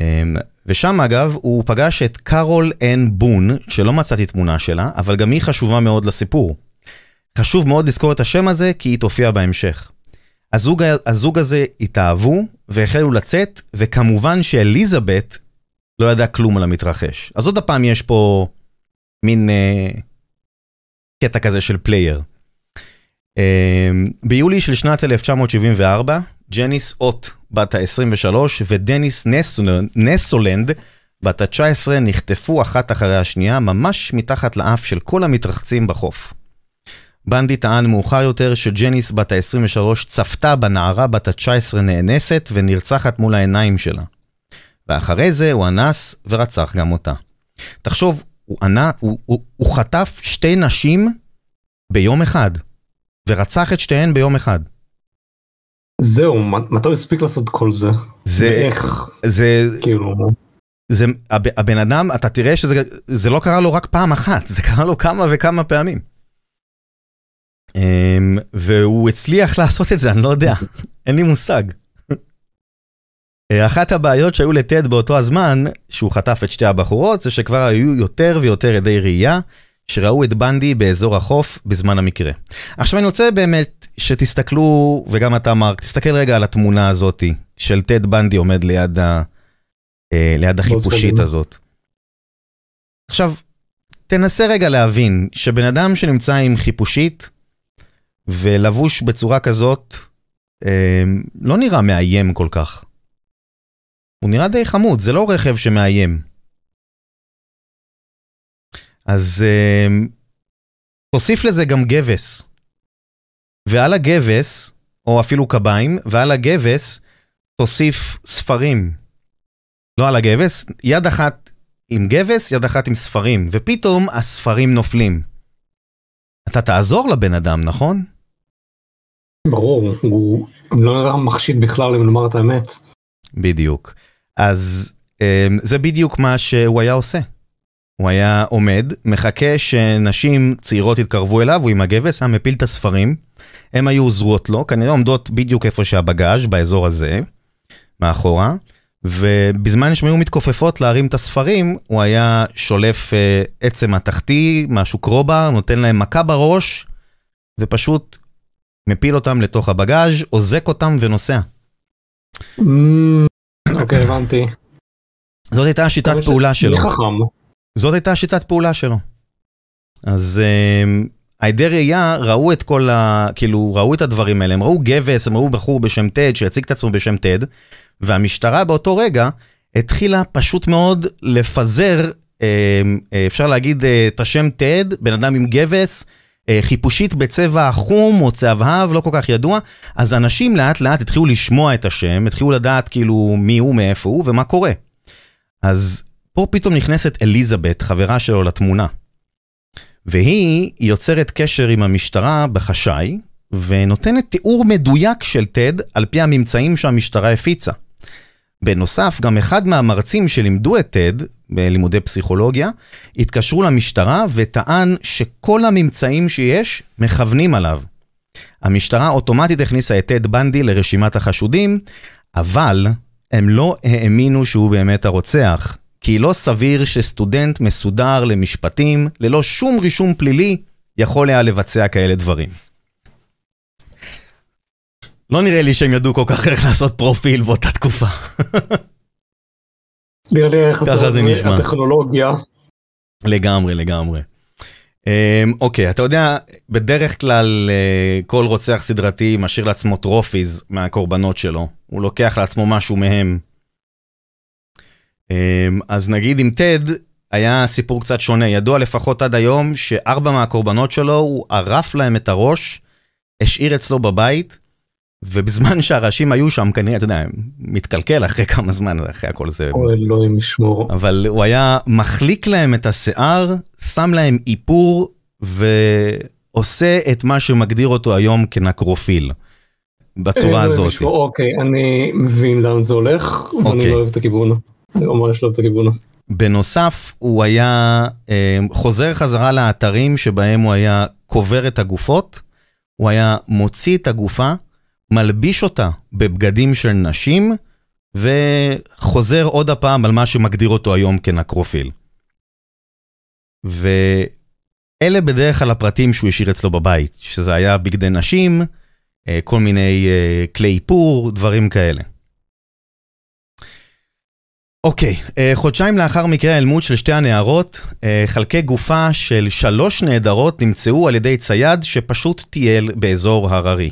אמ, ושם אגב הוא פגש את קארול אן בון, שלא מצאתי תמונה שלה, אבל גם היא חשובה מאוד לסיפור. חשוב מאוד לזכור את השם הזה כי היא תופיע בהמשך. הזוג, הזוג הזה התאהבו והחלו לצאת, וכמובן שאליזבת לא ידעה כלום על המתרחש. אז עוד הפעם יש פה מין אה, קטע כזה של פלייר. אה, ביולי של שנת 1974, ג'ניס אוט בת ה-23 ודניס נסלונד בת ה-19 נחטפו אחת אחרי השנייה, ממש מתחת לאף של כל המתרחצים בחוף. בנדי טען מאוחר יותר שג'ניס בת ה-23 צפתה בנערה בת ה-19 נאנסת ונרצחת מול העיניים שלה. ואחרי זה הוא אנס ורצח גם אותה. תחשוב, הוא, ענה, הוא, הוא, הוא חטף שתי נשים ביום אחד, ורצח את שתיהן ביום אחד. זהו, מתי הספיק לעשות כל זה? זה, איך? זה, כאילו... זה, הב, הבן אדם, אתה תראה שזה זה לא קרה לו רק פעם אחת, זה קרה לו כמה וכמה פעמים. Um, והוא הצליח לעשות את זה, אני לא יודע, אין לי מושג. אחת הבעיות שהיו לטד באותו הזמן, שהוא חטף את שתי הבחורות, זה שכבר היו יותר ויותר עדי ראייה שראו את בנדי באזור החוף בזמן המקרה. עכשיו אני רוצה באמת שתסתכלו, וגם אתה מרק, תסתכל רגע על התמונה הזאתי של טד בנדי עומד ליד, ה, אה, ליד החיפושית הזאת. עכשיו, תנסה רגע להבין שבן אדם שנמצא עם חיפושית ולבוש בצורה כזאת, אה, לא נראה מאיים כל כך. הוא נראה די חמוד, זה לא רכב שמאיים. אז uh, תוסיף לזה גם גבס. ועל הגבס, או אפילו קביים, ועל הגבס תוסיף ספרים. לא על הגבס, יד אחת עם גבס, יד אחת עם ספרים, ופתאום הספרים נופלים. אתה תעזור לבן אדם, נכון? ברור, הוא לא נראה מחשיד בכלל אם נאמר את האמת. בדיוק. אז um, זה בדיוק מה שהוא היה עושה. הוא היה עומד, מחכה שנשים צעירות יתקרבו אליו, הוא עם הגבס היה מפיל את הספרים, הן היו עוזרות לו, כנראה עומדות בדיוק איפה שהבגאז' באזור הזה, מאחורה, ובזמן שהן היו מתכופפות להרים את הספרים, הוא היה שולף uh, עצם התחתי, משהו קרובה, נותן להם מכה בראש, ופשוט מפיל אותם לתוך הבגאז', אוזק אותם ונוסע. Mm, אוקיי, הבנתי. זאת הייתה השיטת פעולה שלו. מי חכם? זאת הייתה שיטת פעולה שלו. אז uh, העדי ראייה ראו את כל ה... כאילו, ראו את הדברים האלה, הם ראו גבס, הם ראו בחור בשם טד שיציג את עצמו בשם טד, והמשטרה באותו רגע התחילה פשוט מאוד לפזר, uh, אפשר להגיד, uh, את השם טד, בן אדם עם גבס, uh, חיפושית בצבע חום או צהבהב, לא כל כך ידוע, אז אנשים לאט לאט התחילו לשמוע את השם, התחילו לדעת כאילו מי הוא, מאיפה הוא ומה קורה. אז פה פתאום נכנסת אליזבת, חברה שלו לתמונה. והיא יוצרת קשר עם המשטרה בחשאי, ונותנת תיאור מדויק של טד על פי הממצאים שהמשטרה הפיצה. בנוסף, גם אחד מהמרצים שלימדו את טד בלימודי פסיכולוגיה, התקשרו למשטרה וטען שכל הממצאים שיש מכוונים עליו. המשטרה אוטומטית הכניסה את טד בנדי לרשימת החשודים, אבל הם לא האמינו שהוא באמת הרוצח, כי לא סביר שסטודנט מסודר למשפטים, ללא שום רישום פלילי, יכול היה לבצע כאלה דברים. לא נראה לי שהם ידעו כל כך איך לעשות פרופיל באותה תקופה. [laughs] נראה לי ככה זה נשמע. הטכנולוגיה. לגמרי, לגמרי. Um, אוקיי, אתה יודע, בדרך כלל uh, כל רוצח סדרתי משאיר לעצמו טרופיז מהקורבנות שלו. הוא לוקח לעצמו משהו מהם. Um, אז נגיד עם טד, היה סיפור קצת שונה. ידוע לפחות עד היום שארבע מהקורבנות שלו, הוא ערף להם את הראש, השאיר אצלו בבית, ובזמן שהראשים היו שם, כנראה, אתה יודע, מתקלקל אחרי כמה זמן, אחרי הכל זה... אוי, אלוהים ישמור. אבל הוא היה מחליק להם את השיער, שם להם איפור, ועושה את מה שמגדיר אותו היום כנקרופיל. בצורה הזאת. אוקיי, אני מבין לאן זה הולך, ואני אוקיי. לא אוהב את הכיוון. ממש לא אוהב את הכיוון. בנוסף, הוא היה אה, חוזר חזרה לאתרים שבהם הוא היה קובר את הגופות, הוא היה מוציא את הגופה, מלביש אותה בבגדים של נשים, וחוזר עוד הפעם על מה שמגדיר אותו היום כנקרופיל. ואלה בדרך כלל הפרטים שהוא השאיר אצלו בבית, שזה היה בגדי נשים, אה, כל מיני אה, כלי איפור, דברים כאלה. אוקיי, אה, חודשיים לאחר מקרה האלמות של שתי הנערות, אה, חלקי גופה של שלוש נעדרות נמצאו על ידי צייד שפשוט טייל באזור הררי.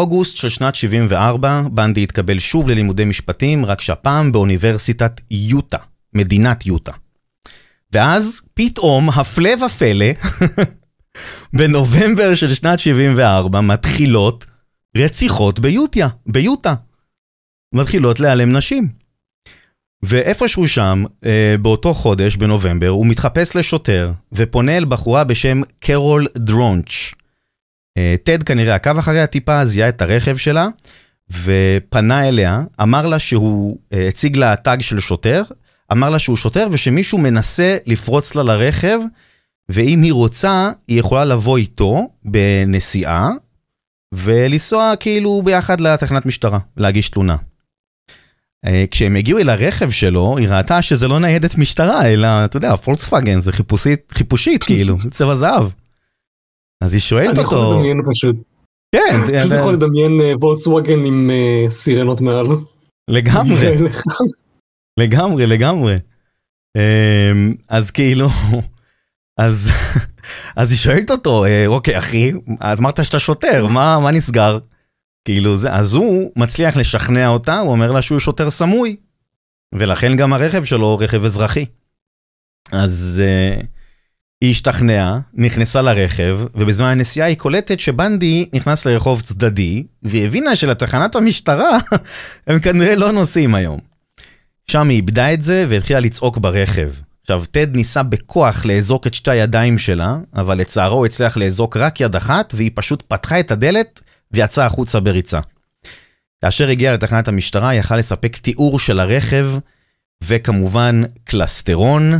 אוגוסט של שנת 74, בנדי התקבל שוב ללימודי משפטים, רק שהפעם באוניברסיטת יוטה, מדינת יוטה. ואז פתאום, הפלא ופלא, [laughs] בנובמבר של שנת 74 מתחילות רציחות ביוטיה, ביוטה. מתחילות להיעלם נשים. ואיפשהו שם, אה, באותו חודש, בנובמבר, הוא מתחפש לשוטר ופונה אל בחורה בשם קרול דרונץ'. אה, טד כנראה עקב אחריה טיפה, זיהה את הרכב שלה, ופנה אליה, אמר לה שהוא אה, הציג לה טאג של שוטר, אמר לה שהוא שוטר ושמישהו מנסה לפרוץ לה לרכב, ואם היא רוצה, היא יכולה לבוא איתו בנסיעה, ולנסוע כאילו ביחד לתחנת משטרה, להגיש תלונה. אה, כשהם הגיעו אל הרכב שלו, היא ראתה שזה לא ניידת משטרה, אלא, אתה יודע, פולקסווגן, זה חיפושית, חיפושית כאילו, [laughs] צבע זהב. אז היא שואלת אותו... אני יכול לדמיין פשוט. כן. פשוט יכול לדמיין וולקסווגן עם אה, סירנות מעל. לגמרי. [laughs] לגמרי, לגמרי. אמ, אז כאילו, [laughs] אז, אז היא שואלת אותו, אה, אוקיי אחי, אמרת שאתה שוטר, מה, מה נסגר? כאילו זה, אז הוא מצליח לשכנע אותה, הוא אומר לה שהוא שוטר סמוי. ולכן גם הרכב שלו רכב אזרחי. אז uh, היא השתכנעה, נכנסה לרכב, ובזמן הנסיעה היא קולטת שבנדי נכנס לרחוב צדדי, והיא הבינה שלתחנת המשטרה [laughs] הם כנראה לא נוסעים היום. שם היא איבדה את זה והתחילה לצעוק ברכב. עכשיו, טד ניסה בכוח לאזוק את שתי הידיים שלה, אבל לצערו הוא הצליח לאזוק רק יד אחת, והיא פשוט פתחה את הדלת ויצאה החוצה בריצה. כאשר הגיע לתחנת המשטרה, יכל לספק תיאור של הרכב, וכמובן קלסטרון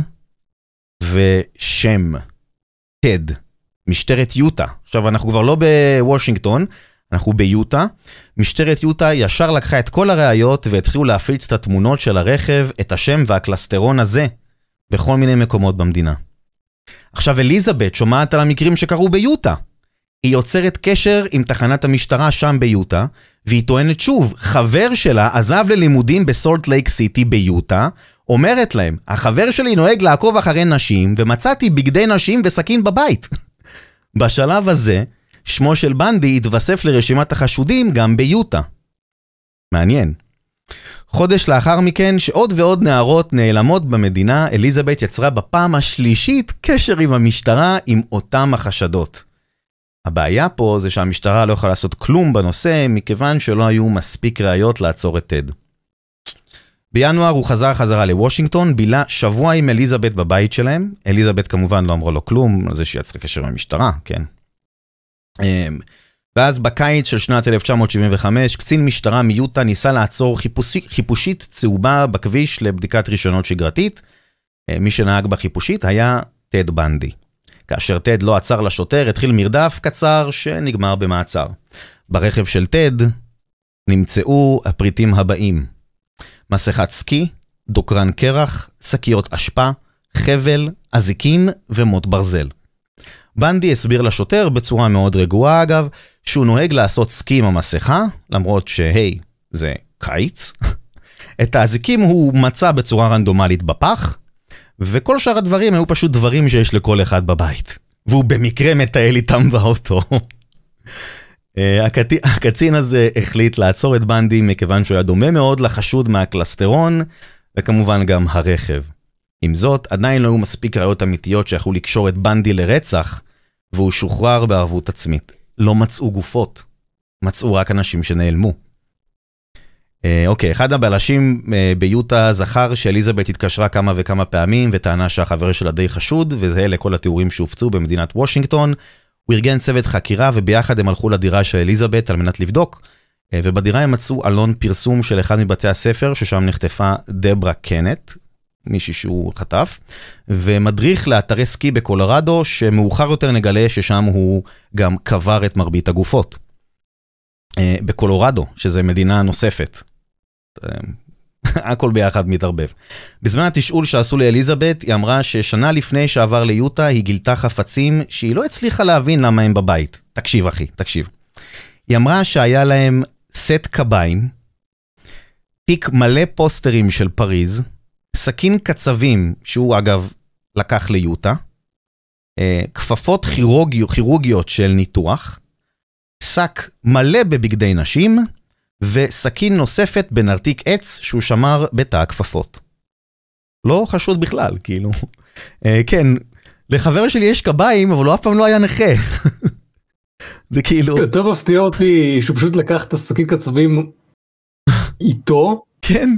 ושם. טד. משטרת יוטה. עכשיו, אנחנו כבר לא בוושינגטון, אנחנו ביוטה. משטרת יוטה ישר לקחה את כל הראיות והתחילו להפיץ את התמונות של הרכב, את השם והקלסטרון הזה, בכל מיני מקומות במדינה. עכשיו אליזבת שומעת על המקרים שקרו ביוטה. היא יוצרת קשר עם תחנת המשטרה שם ביוטה, והיא טוענת שוב, חבר שלה עזב ללימודים בסולט לייק סיטי ביוטה, אומרת להם, החבר שלי נוהג לעקוב אחרי נשים, ומצאתי בגדי נשים וסכין בבית. [laughs] בשלב הזה, שמו של בנדי התווסף לרשימת החשודים גם ביוטה. מעניין. חודש לאחר מכן, שעוד ועוד נערות נעלמות במדינה, אליזבת יצרה בפעם השלישית קשר עם המשטרה עם אותם החשדות. הבעיה פה זה שהמשטרה לא יכולה לעשות כלום בנושא, מכיוון שלא היו מספיק ראיות לעצור את טד. בינואר הוא חזר חזרה לוושינגטון, בילה שבוע עם אליזבת בבית שלהם. אליזבת כמובן לא אמרה לו כלום, זה שהיא יצרה קשר עם המשטרה, כן. אמ, ואז בקיץ של שנת 1975, קצין משטרה מיוטה ניסה לעצור חיפושי, חיפושית צהובה בכביש לבדיקת רישיונות שגרתית. אמ, מי שנהג בחיפושית היה טד בנדי. כאשר טד לא עצר לשוטר, התחיל מרדף קצר שנגמר במעצר. ברכב של טד נמצאו הפריטים הבאים: מסכת סקי, דוקרן קרח, שקיות אשפה, חבל, אזיקים ומוט ברזל. בנדי הסביר לשוטר בצורה מאוד רגועה אגב, שהוא נוהג לעשות סקי עם המסכה, למרות שהי, זה קיץ. [laughs] את האזיקים הוא מצא בצורה רנדומלית בפח, וכל שאר הדברים היו פשוט דברים שיש לכל אחד בבית. והוא במקרה מטייל איתם באוטו. אה, הקצין הזה החליט לעצור את בנדי מכיוון שהוא היה דומה מאוד לחשוד מהקלסטרון, וכמובן גם הרכב. עם זאת, עדיין לא היו מספיק ראיות אמיתיות שיכלו לקשור את בנדי לרצח, והוא שוחרר בערבות עצמית. לא מצאו גופות, מצאו רק אנשים שנעלמו. אה, אוקיי, אחד הבלשים אה, ביוטה זכר שאליזבת התקשרה כמה וכמה פעמים וטענה שהחבר שלה די חשוד, וזה לכל התיאורים שהופצו במדינת וושינגטון. הוא ארגן צוות חקירה וביחד הם הלכו לדירה של אליזבת על מנת לבדוק, אה, ובדירה הם מצאו עלון פרסום של אחד מבתי הספר ששם נחטפה דברה קנט, מישהי שהוא חטף, ומדריך לאתרי סקי בקולורדו, שמאוחר יותר נגלה ששם הוא גם קבר את מרבית הגופות. בקולורדו, שזה מדינה נוספת, [laughs] הכל ביחד מתערבב. בזמן התשאול שעשו לאליזבת, היא אמרה ששנה לפני שעבר ליוטה, היא גילתה חפצים שהיא לא הצליחה להבין למה הם בבית. תקשיב אחי, תקשיב. היא אמרה שהיה להם סט קביים, תיק מלא פוסטרים של פריז, סכין קצבים, שהוא אגב לקח ליוטה, אה, כפפות כירורגיות של ניתוח, שק מלא בבגדי נשים, וסכין נוספת בנרתיק עץ שהוא שמר בתא הכפפות. לא חשוד בכלל, כאילו. אה, כן, לחבר שלי יש קביים, אבל הוא אף פעם לא היה נכה. [laughs] זה כאילו... יותר מפתיע אותי שהוא פשוט לקח את השקית קצבים איתו, כן,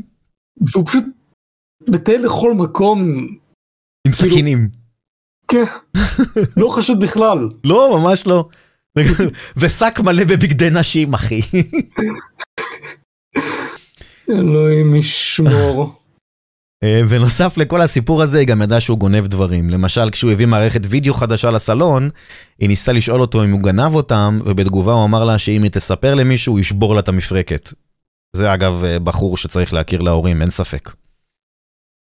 והוא פשוט מטייל לכל מקום, עם סכינים. כן, לא חשוד בכלל. לא, ממש לא. ושק מלא בבגדי נשים, אחי. אלוהים ישמור. אה, ונוסף לכל הסיפור הזה, היא גם ידעה שהוא גונב דברים. למשל, כשהוא הביא מערכת וידאו חדשה לסלון, היא ניסתה לשאול אותו אם הוא גנב אותם, ובתגובה הוא אמר לה שאם היא תספר למישהו, הוא ישבור לה את המפרקת. זה אגב אה, בחור שצריך להכיר להורים, אין ספק.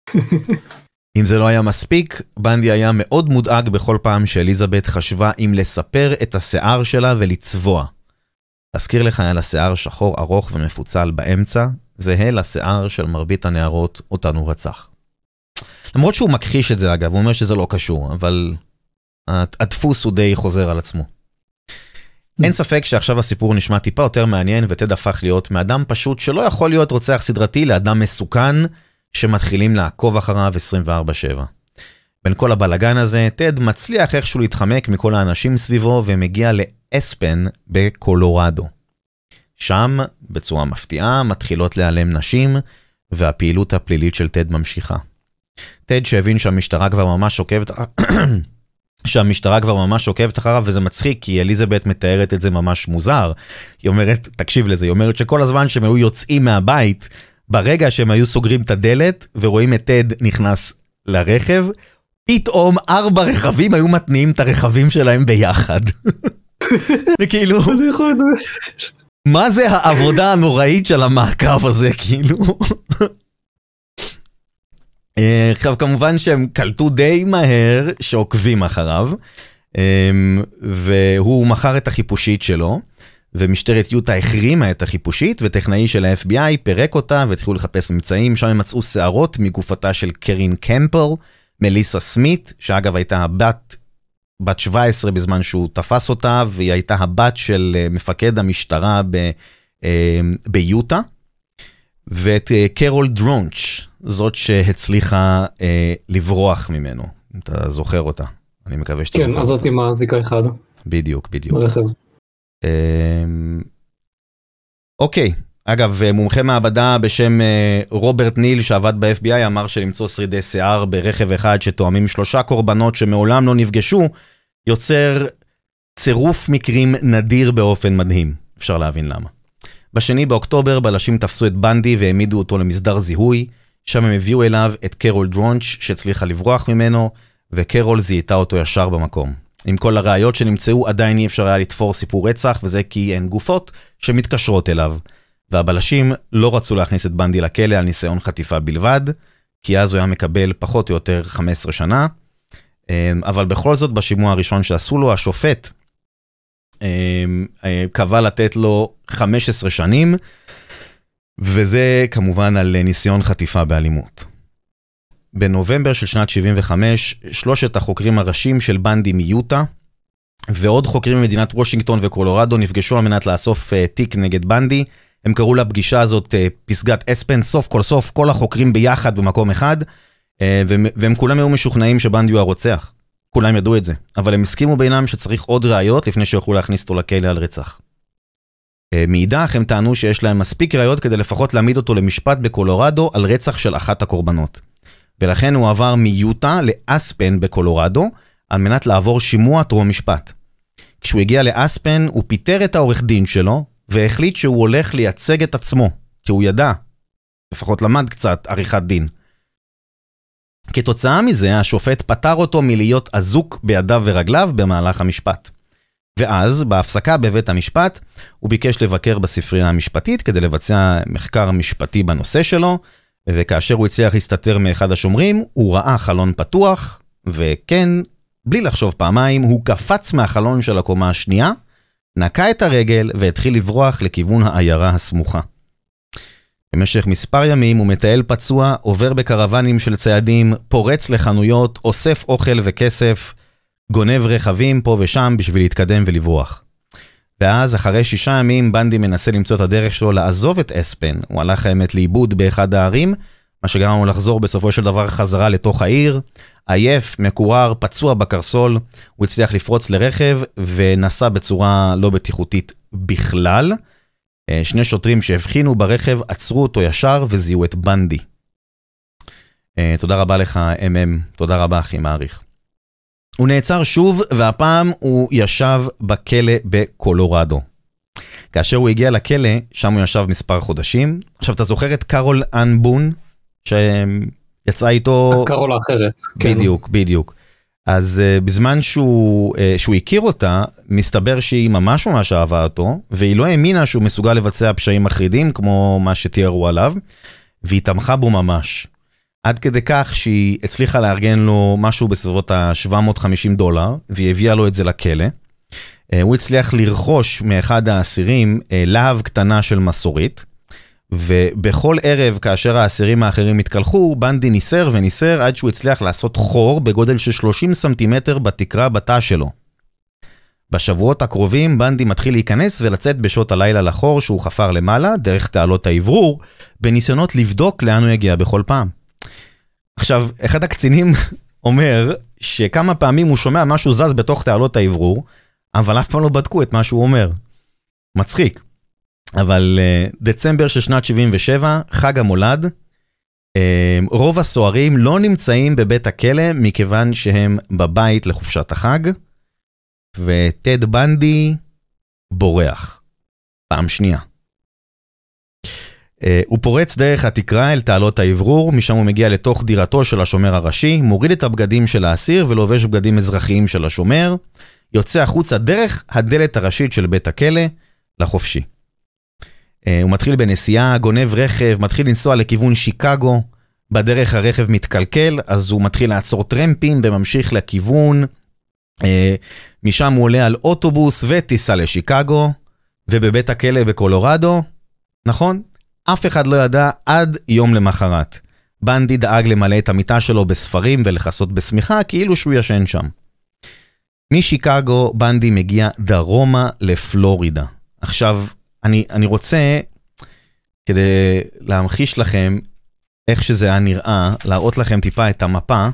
[laughs] אם זה לא היה מספיק, בנדי היה מאוד מודאג בכל פעם שאליזבת חשבה אם לספר את השיער שלה ולצבוע. להזכיר לך, היה לה שיער שחור ארוך ומפוצל באמצע, זהה לשיער של מרבית הנערות אותן הוא רצח. למרות שהוא מכחיש את זה אגב, הוא אומר שזה לא קשור, אבל הדפוס הוא די חוזר על עצמו. אין ספק שעכשיו הסיפור נשמע טיפה יותר מעניין, וטד הפך להיות מאדם פשוט שלא יכול להיות רוצח סדרתי לאדם מסוכן, שמתחילים לעקוב אחריו 24/7. בין כל הבלגן הזה, טד מצליח איכשהו להתחמק מכל האנשים סביבו ומגיע לאספן בקולורדו. שם, בצורה מפתיעה, מתחילות להיעלם נשים, והפעילות הפלילית של טד ממשיכה. טד שהבין שהמשטרה כבר ממש עוקבת, [coughs] שהמשטרה כבר ממש עוקבת אחריו, וזה מצחיק, כי אליזבת מתארת את זה ממש מוזר. היא אומרת, תקשיב לזה, היא אומרת שכל הזמן שהם היו יוצאים מהבית, ברגע שהם היו סוגרים את הדלת ורואים את טד נכנס לרכב, פתאום ארבע רכבים היו מתניעים את הרכבים שלהם ביחד. זה כאילו, מה זה העבודה הנוראית של המעקב הזה, כאילו? אה, עכשיו כמובן שהם קלטו די מהר שעוקבים אחריו, אה, והוא מכר את החיפושית שלו, ומשטרת יוטה החרימה את החיפושית, וטכנאי של ה-FBI פירק אותה והתחילו לחפש ממצאים, שם הם מצאו שערות מגופתה של קרין קמפל, מליסה סמית, שאגב הייתה הבת, בת 17 בזמן שהוא תפס אותה, והיא הייתה הבת של אה, מפקד המשטרה ב, ביוטה, ואת קרול דרונץ', זאת שהצליחה אה, לברוח ממנו, אם אתה זוכר אותה. אני מקווה שאתה כן, אז זאת עם הזיקה אחד. בדיוק, בדיוק. ברכב. אה, אוקיי, אגב, מומחה מעבדה בשם אה, רוברט ניל שעבד ב-FBI אמר שלמצוא שרידי שיער ברכב אחד שתואמים שלושה קורבנות שמעולם לא נפגשו, יוצר צירוף מקרים נדיר באופן מדהים. אפשר להבין למה. בשני באוקטובר בלשים תפסו את בנדי והעמידו אותו למסדר זיהוי, שם הם הביאו אליו את קרול דרונץ' שהצליחה לברוח ממנו, וקרול זיהתה אותו ישר במקום. עם כל הראיות שנמצאו עדיין אי אפשר היה לתפור סיפור רצח, וזה כי הן גופות שמתקשרות אליו. והבלשים לא רצו להכניס את בנדי לכלא על ניסיון חטיפה בלבד, כי אז הוא היה מקבל פחות או יותר 15 שנה. אמ, אבל בכל זאת, בשימוע הראשון שעשו לו, השופט אמ, אה, קבע לתת לו 15 שנים, וזה כמובן על ניסיון חטיפה באלימות. בנובמבר של שנת 75, שלושת החוקרים הראשיים של בנדי מיוטה, ועוד חוקרים ממדינת וושינגטון וקולורדו נפגשו על מנת לאסוף uh, תיק נגד בנדי. הם קראו לפגישה הזאת uh, פסגת אספן, סוף כל סוף כל החוקרים ביחד במקום אחד, uh, והם, והם כולם היו משוכנעים שבנדי הוא הרוצח. כולם ידעו את זה, אבל הם הסכימו בינם שצריך עוד ראיות לפני שיוכלו להכניס אותו לכלא על רצח. מאידך, הם טענו שיש להם מספיק ראיות כדי לפחות להעמיד אותו למשפט בקולורדו על רצח של אחת הקורבנות. ולכן הוא עבר מיוטה לאספן בקולורדו, על מנת לעבור שימוע טרום משפט. כשהוא הגיע לאספן, הוא פיטר את העורך דין שלו, והחליט שהוא הולך לייצג את עצמו, כי הוא ידע, לפחות למד קצת עריכת דין. כתוצאה מזה, השופט פטר אותו מלהיות אזוק בידיו ורגליו במהלך המשפט. ואז, בהפסקה בבית המשפט, הוא ביקש לבקר בספרייה המשפטית כדי לבצע מחקר משפטי בנושא שלו, וכאשר הוא הצליח להסתתר מאחד השומרים, הוא ראה חלון פתוח, וכן, בלי לחשוב פעמיים, הוא קפץ מהחלון של הקומה השנייה, נקע את הרגל והתחיל לברוח לכיוון העיירה הסמוכה. במשך מספר ימים הוא מטייל פצוע, עובר בקרוונים של ציידים, פורץ לחנויות, אוסף אוכל וכסף, גונב רכבים פה ושם בשביל להתקדם ולברוח. ואז אחרי שישה ימים בנדי מנסה למצוא את הדרך שלו לעזוב את אספן. הוא הלך האמת לאיבוד באחד הערים, מה שגרם לנו לחזור בסופו של דבר חזרה לתוך העיר. עייף, מקורר, פצוע בקרסול, הוא הצליח לפרוץ לרכב ונסע בצורה לא בטיחותית בכלל. אה, שני שוטרים שהבחינו ברכב עצרו אותו ישר וזיהו את בנדי. אה, תודה רבה לך, MM, תודה רבה, אחי, מעריך. הוא נעצר שוב, והפעם הוא ישב בכלא בקולורדו. כאשר הוא הגיע לכלא, שם הוא ישב מספר חודשים. עכשיו, אתה זוכר את קארול אנבון, שיצאה איתו... קארול האחרת. בדיוק, כן. בדיוק. אז uh, בזמן שהוא, uh, שהוא הכיר אותה, מסתבר שהיא ממש ממש אהבה אותו, והיא לא האמינה שהוא מסוגל לבצע פשעים מחרידים, כמו מה שתיארו עליו, והיא תמכה בו ממש. עד כדי כך שהיא הצליחה לארגן לו משהו בסביבות ה-750 דולר, והיא הביאה לו את זה לכלא. אה, הוא הצליח לרכוש מאחד האסירים אה, להב קטנה של מסורית, ובכל ערב כאשר האסירים האחרים התקלחו, בנדי ניסר וניסר עד שהוא הצליח לעשות חור בגודל של 30 סנטימטר בתקרה בתא שלו. בשבועות הקרובים בנדי מתחיל להיכנס ולצאת בשעות הלילה לחור שהוא חפר למעלה, דרך תעלות האוורור, בניסיונות לבדוק לאן הוא יגיע בכל פעם. עכשיו, אחד הקצינים [laughs] אומר שכמה פעמים הוא שומע משהו זז בתוך תעלות האוורור, אבל אף פעם לא בדקו את מה שהוא אומר. מצחיק. אבל uh, דצמבר של שנת 77, חג המולד, uh, רוב הסוהרים לא נמצאים בבית הכלא מכיוון שהם בבית לחופשת החג, וטד בנדי בורח. פעם שנייה. Uh, הוא פורץ דרך התקרה אל תעלות האוורור, משם הוא מגיע לתוך דירתו של השומר הראשי, מוריד את הבגדים של האסיר ולובש בגדים אזרחיים של השומר, יוצא החוצה דרך הדלת הראשית של בית הכלא לחופשי. Uh, הוא מתחיל בנסיעה, גונב רכב, מתחיל לנסוע לכיוון שיקגו, בדרך הרכב מתקלקל, אז הוא מתחיל לעצור טרמפים וממשיך לכיוון. Uh, משם הוא עולה על אוטובוס וטיסה לשיקגו, ובבית הכלא בקולורדו, נכון? אף אחד לא ידע עד יום למחרת. בנדי דאג למלא את המיטה שלו בספרים ולכסות בשמיכה כאילו שהוא ישן שם. משיקגו בנדי מגיע דרומה לפלורידה. עכשיו, אני, אני רוצה, כדי להמחיש לכם איך שזה היה נראה, להראות לכם טיפה את המפה,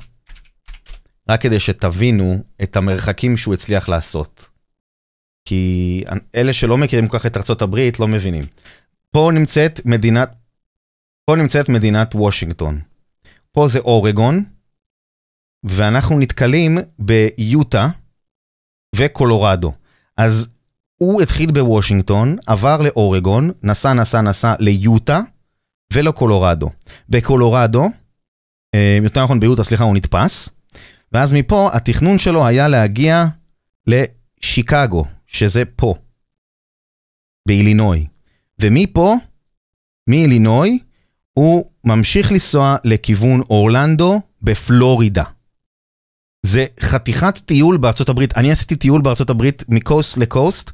רק כדי שתבינו את המרחקים שהוא הצליח לעשות. כי אלה שלא מכירים כל כך את הברית לא מבינים. פה נמצאת מדינת, פה נמצאת מדינת וושינגטון. פה זה אורגון, ואנחנו נתקלים ביוטה וקולורדו. אז הוא התחיל בוושינגטון, עבר לאורגון, נסע נסע נסע ליוטה ולקולורדו. בקולורדו, אה, יותר נכון ביוטה, סליחה, הוא נתפס, ואז מפה התכנון שלו היה להגיע לשיקגו, שזה פה, באילינוי. ומפה, מאילינוי, הוא ממשיך לנסוע לכיוון אורלנדו בפלורידה. זה חתיכת טיול בארצות הברית. אני עשיתי טיול בארצות הברית מקוסט לקוסט,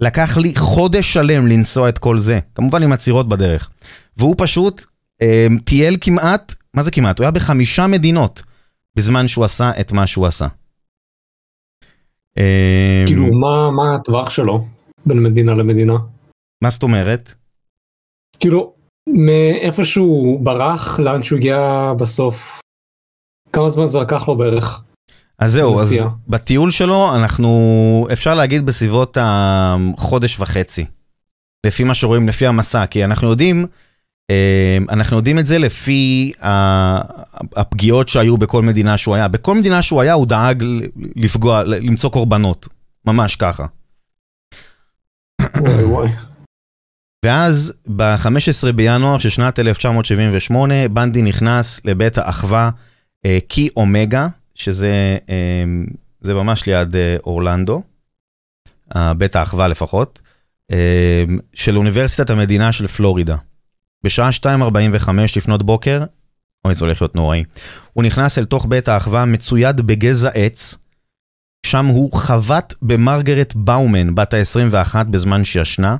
לקח לי חודש שלם לנסוע את כל זה, כמובן עם עצירות בדרך. והוא פשוט אה, טייל כמעט, מה זה כמעט? הוא היה בחמישה מדינות בזמן שהוא עשה את מה שהוא עשה. אה, כאילו, מה, מה הטווח שלו בין מדינה למדינה? מה זאת אומרת? כאילו, מאיפה שהוא ברח, לאן שהוא הגיע בסוף, כמה זמן זה לקח לו בערך? אז זהו, אז בטיול שלו אנחנו, אפשר להגיד בסביבות החודש וחצי. לפי מה שרואים, לפי המסע, כי אנחנו יודעים, אה, אנחנו יודעים את זה לפי הפגיעות שהיו בכל מדינה שהוא היה. בכל מדינה שהוא היה הוא דאג לפגוע, למצוא קורבנות, ממש ככה. וואי וואי. ואז ב-15 בינואר של שנת 1978, בנדי נכנס לבית האחווה אה, קי אומגה, שזה אה, זה ממש ליד אה, אורלנדו, בית האחווה לפחות, של אוניברסיטת המדינה של פלורידה. בשעה 2.45 לפנות בוקר, אוי, זה הולך להיות נוראי. הוא נכנס אל תוך בית האחווה מצויד בגזע עץ, שם הוא חבט במרגרט באומן, בת ה-21 בזמן שישנה.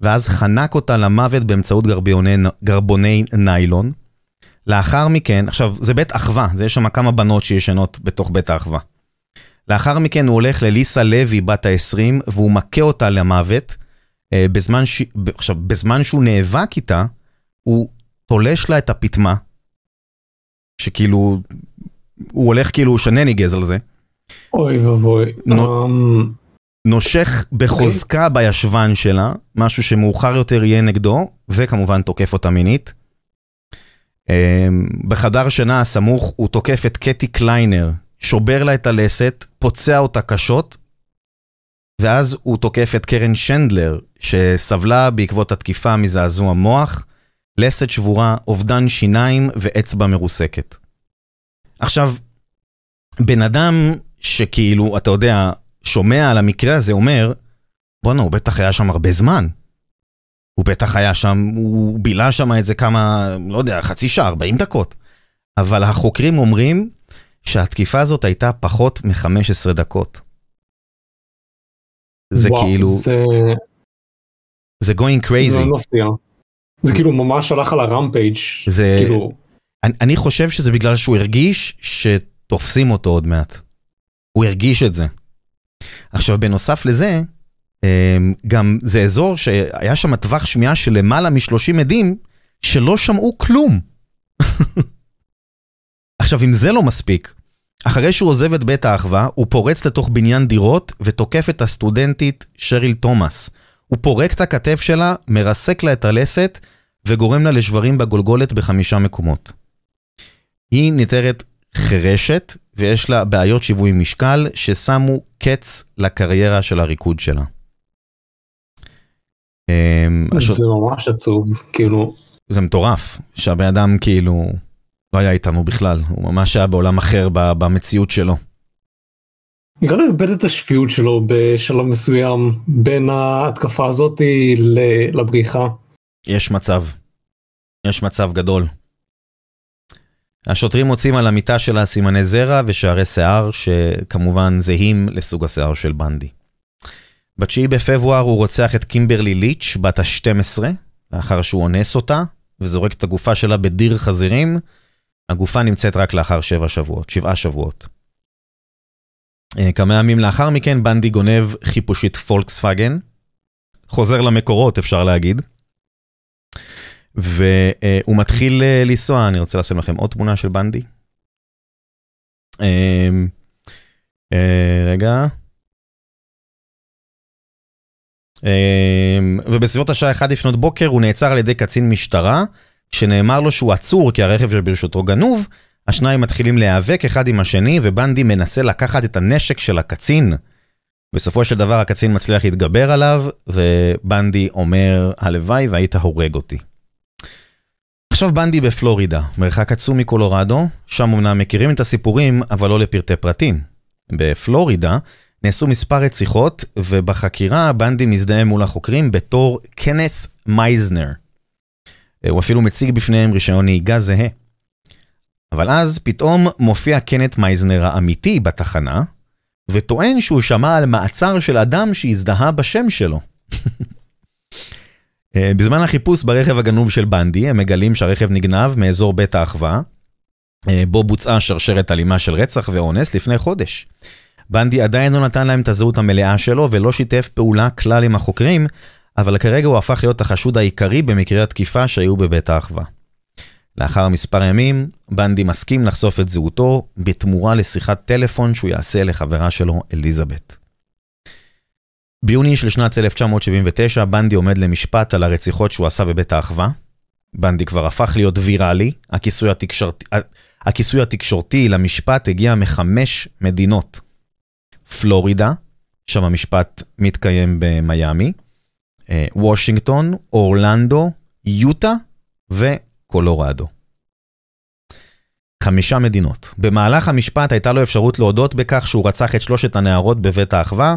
ואז חנק אותה למוות באמצעות גרביוני, גרבוני ניילון. לאחר מכן, עכשיו, זה בית אחווה, יש שם כמה בנות שישנות בתוך בית האחווה. לאחר מכן הוא הולך לליסה לוי, בת ה-20, והוא מכה אותה למוות. אה, בזמן, ש... עכשיו, בזמן שהוא נאבק איתה, הוא תולש לה את הפטמה, שכאילו, הוא הולך כאילו שנניגז על זה. אוי ואבוי. נו- אמ, נושך בחוזקה בישבן שלה, משהו שמאוחר יותר יהיה נגדו, וכמובן תוקף אותה מינית. אמ, בחדר שינה הסמוך הוא תוקף את קטי קליינר, שובר לה את הלסת, פוצע אותה קשות, ואז הוא תוקף את קרן שנדלר, שסבלה בעקבות התקיפה מזעזוע מוח, לסת שבורה, אובדן שיניים ואצבע מרוסקת. עכשיו, בן אדם שכאילו, אתה יודע, שומע על המקרה הזה אומר, בואנה, הוא בטח היה שם הרבה זמן. הוא בטח היה שם, הוא בילה שם איזה כמה, לא יודע, חצי שעה, 40 דקות. אבל החוקרים אומרים שהתקיפה הזאת הייתה פחות מ-15 דקות. זה וואו, כאילו, זה זה going זה crazy. לא מפתיע. זה כאילו ממש הלך על הרמפייג'. זה, כאילו, אני, אני חושב שזה בגלל שהוא הרגיש שתופסים אותו עוד מעט. הוא הרגיש את זה. עכשיו, בנוסף לזה, אמ, גם זה אזור שהיה שם טווח שמיעה של למעלה מ-30 עדים שלא שמעו כלום. [laughs] עכשיו, אם זה לא מספיק, אחרי שהוא עוזב את בית האחווה, הוא פורץ לתוך בניין דירות ותוקף את הסטודנטית שריל תומאס. הוא פורק את הכתף שלה, מרסק לה את הלסת וגורם לה לשברים בגולגולת בחמישה מקומות. היא ניתרת חירשת ויש לה בעיות שיווי משקל ששמו קץ לקריירה של הריקוד שלה. אמ, זה ממש עצוב. כאילו, זה מטורף שהבן אדם כאילו לא היה איתנו בכלל, הוא ממש היה בעולם אחר במציאות שלו. נראה לי איבד את השפיות שלו בשלב מסוים בין ההתקפה הזאתי לבריחה. יש מצב. יש מצב גדול. השוטרים מוצאים על המיטה שלה סימני זרע ושערי שיער שכמובן זהים לסוג השיער של בנדי. ב-9 בפברואר הוא רוצח את קימברלי ליץ' בת ה-12 לאחר שהוא אונס אותה וזורק את הגופה שלה בדיר חזירים. הגופה נמצאת רק לאחר שבע שבועות, שבעה שבועות. אה, כמה ימים לאחר מכן בנדי גונב חיפושית פולקסווגן. חוזר למקורות אפשר להגיד. והוא מתחיל אה, לנסוע, אני רוצה לשים לכם עוד תמונה של בנדי. אמ, אה, רגע. אמ, ובסביבות השעה 1 לפנות בוקר הוא נעצר על ידי קצין משטרה, כשנאמר לו שהוא עצור כי הרכב שברשותו גנוב, השניים מתחילים להיאבק אחד עם השני ובנדי מנסה לקחת את הנשק של הקצין. בסופו של דבר הקצין מצליח להתגבר עליו, ובנדי אומר, הלוואי והיית הורג אותי. עכשיו בנדי בפלורידה, מרחק עצום מקולורדו, שם אמנם מכירים את הסיפורים, אבל לא לפרטי פרטים. בפלורידה נעשו מספר רציחות, ובחקירה בנדי מזדהה מול החוקרים בתור קנת מייזנר. הוא אפילו מציג בפניהם רישיון נהיגה זהה. אבל אז פתאום מופיע קנת מייזנר האמיתי בתחנה, וטוען שהוא שמע על מעצר של אדם שהזדהה בשם שלו. [laughs] אה, בזמן החיפוש ברכב הגנוב של בנדי, הם מגלים שהרכב נגנב מאזור בית האחווה, אה, בו בוצעה שרשרת אלימה של רצח ואונס לפני חודש. בנדי עדיין לא נתן להם את הזהות המלאה שלו ולא שיתף פעולה כלל עם החוקרים, אבל כרגע הוא הפך להיות החשוד העיקרי במקרי התקיפה שהיו בבית האחווה. לאחר מספר ימים, בנדי מסכים לחשוף את זהותו בתמורה לשיחת טלפון שהוא יעשה לחברה שלו, אליזבת. ביוני של שנת 1979, בנדי עומד למשפט על הרציחות שהוא עשה בבית האחווה. בנדי כבר הפך להיות ויראלי, הכיסוי, התקשורתי, הכיסוי התקשורתי למשפט הגיע מחמש מדינות. פלורידה, שם המשפט מתקיים במיאמי, אה, וושינגטון, אורלנדו, יוטה וקולורדו. חמישה מדינות. במהלך המשפט הייתה לו אפשרות להודות בכך שהוא רצח את שלושת הנערות בבית האחווה,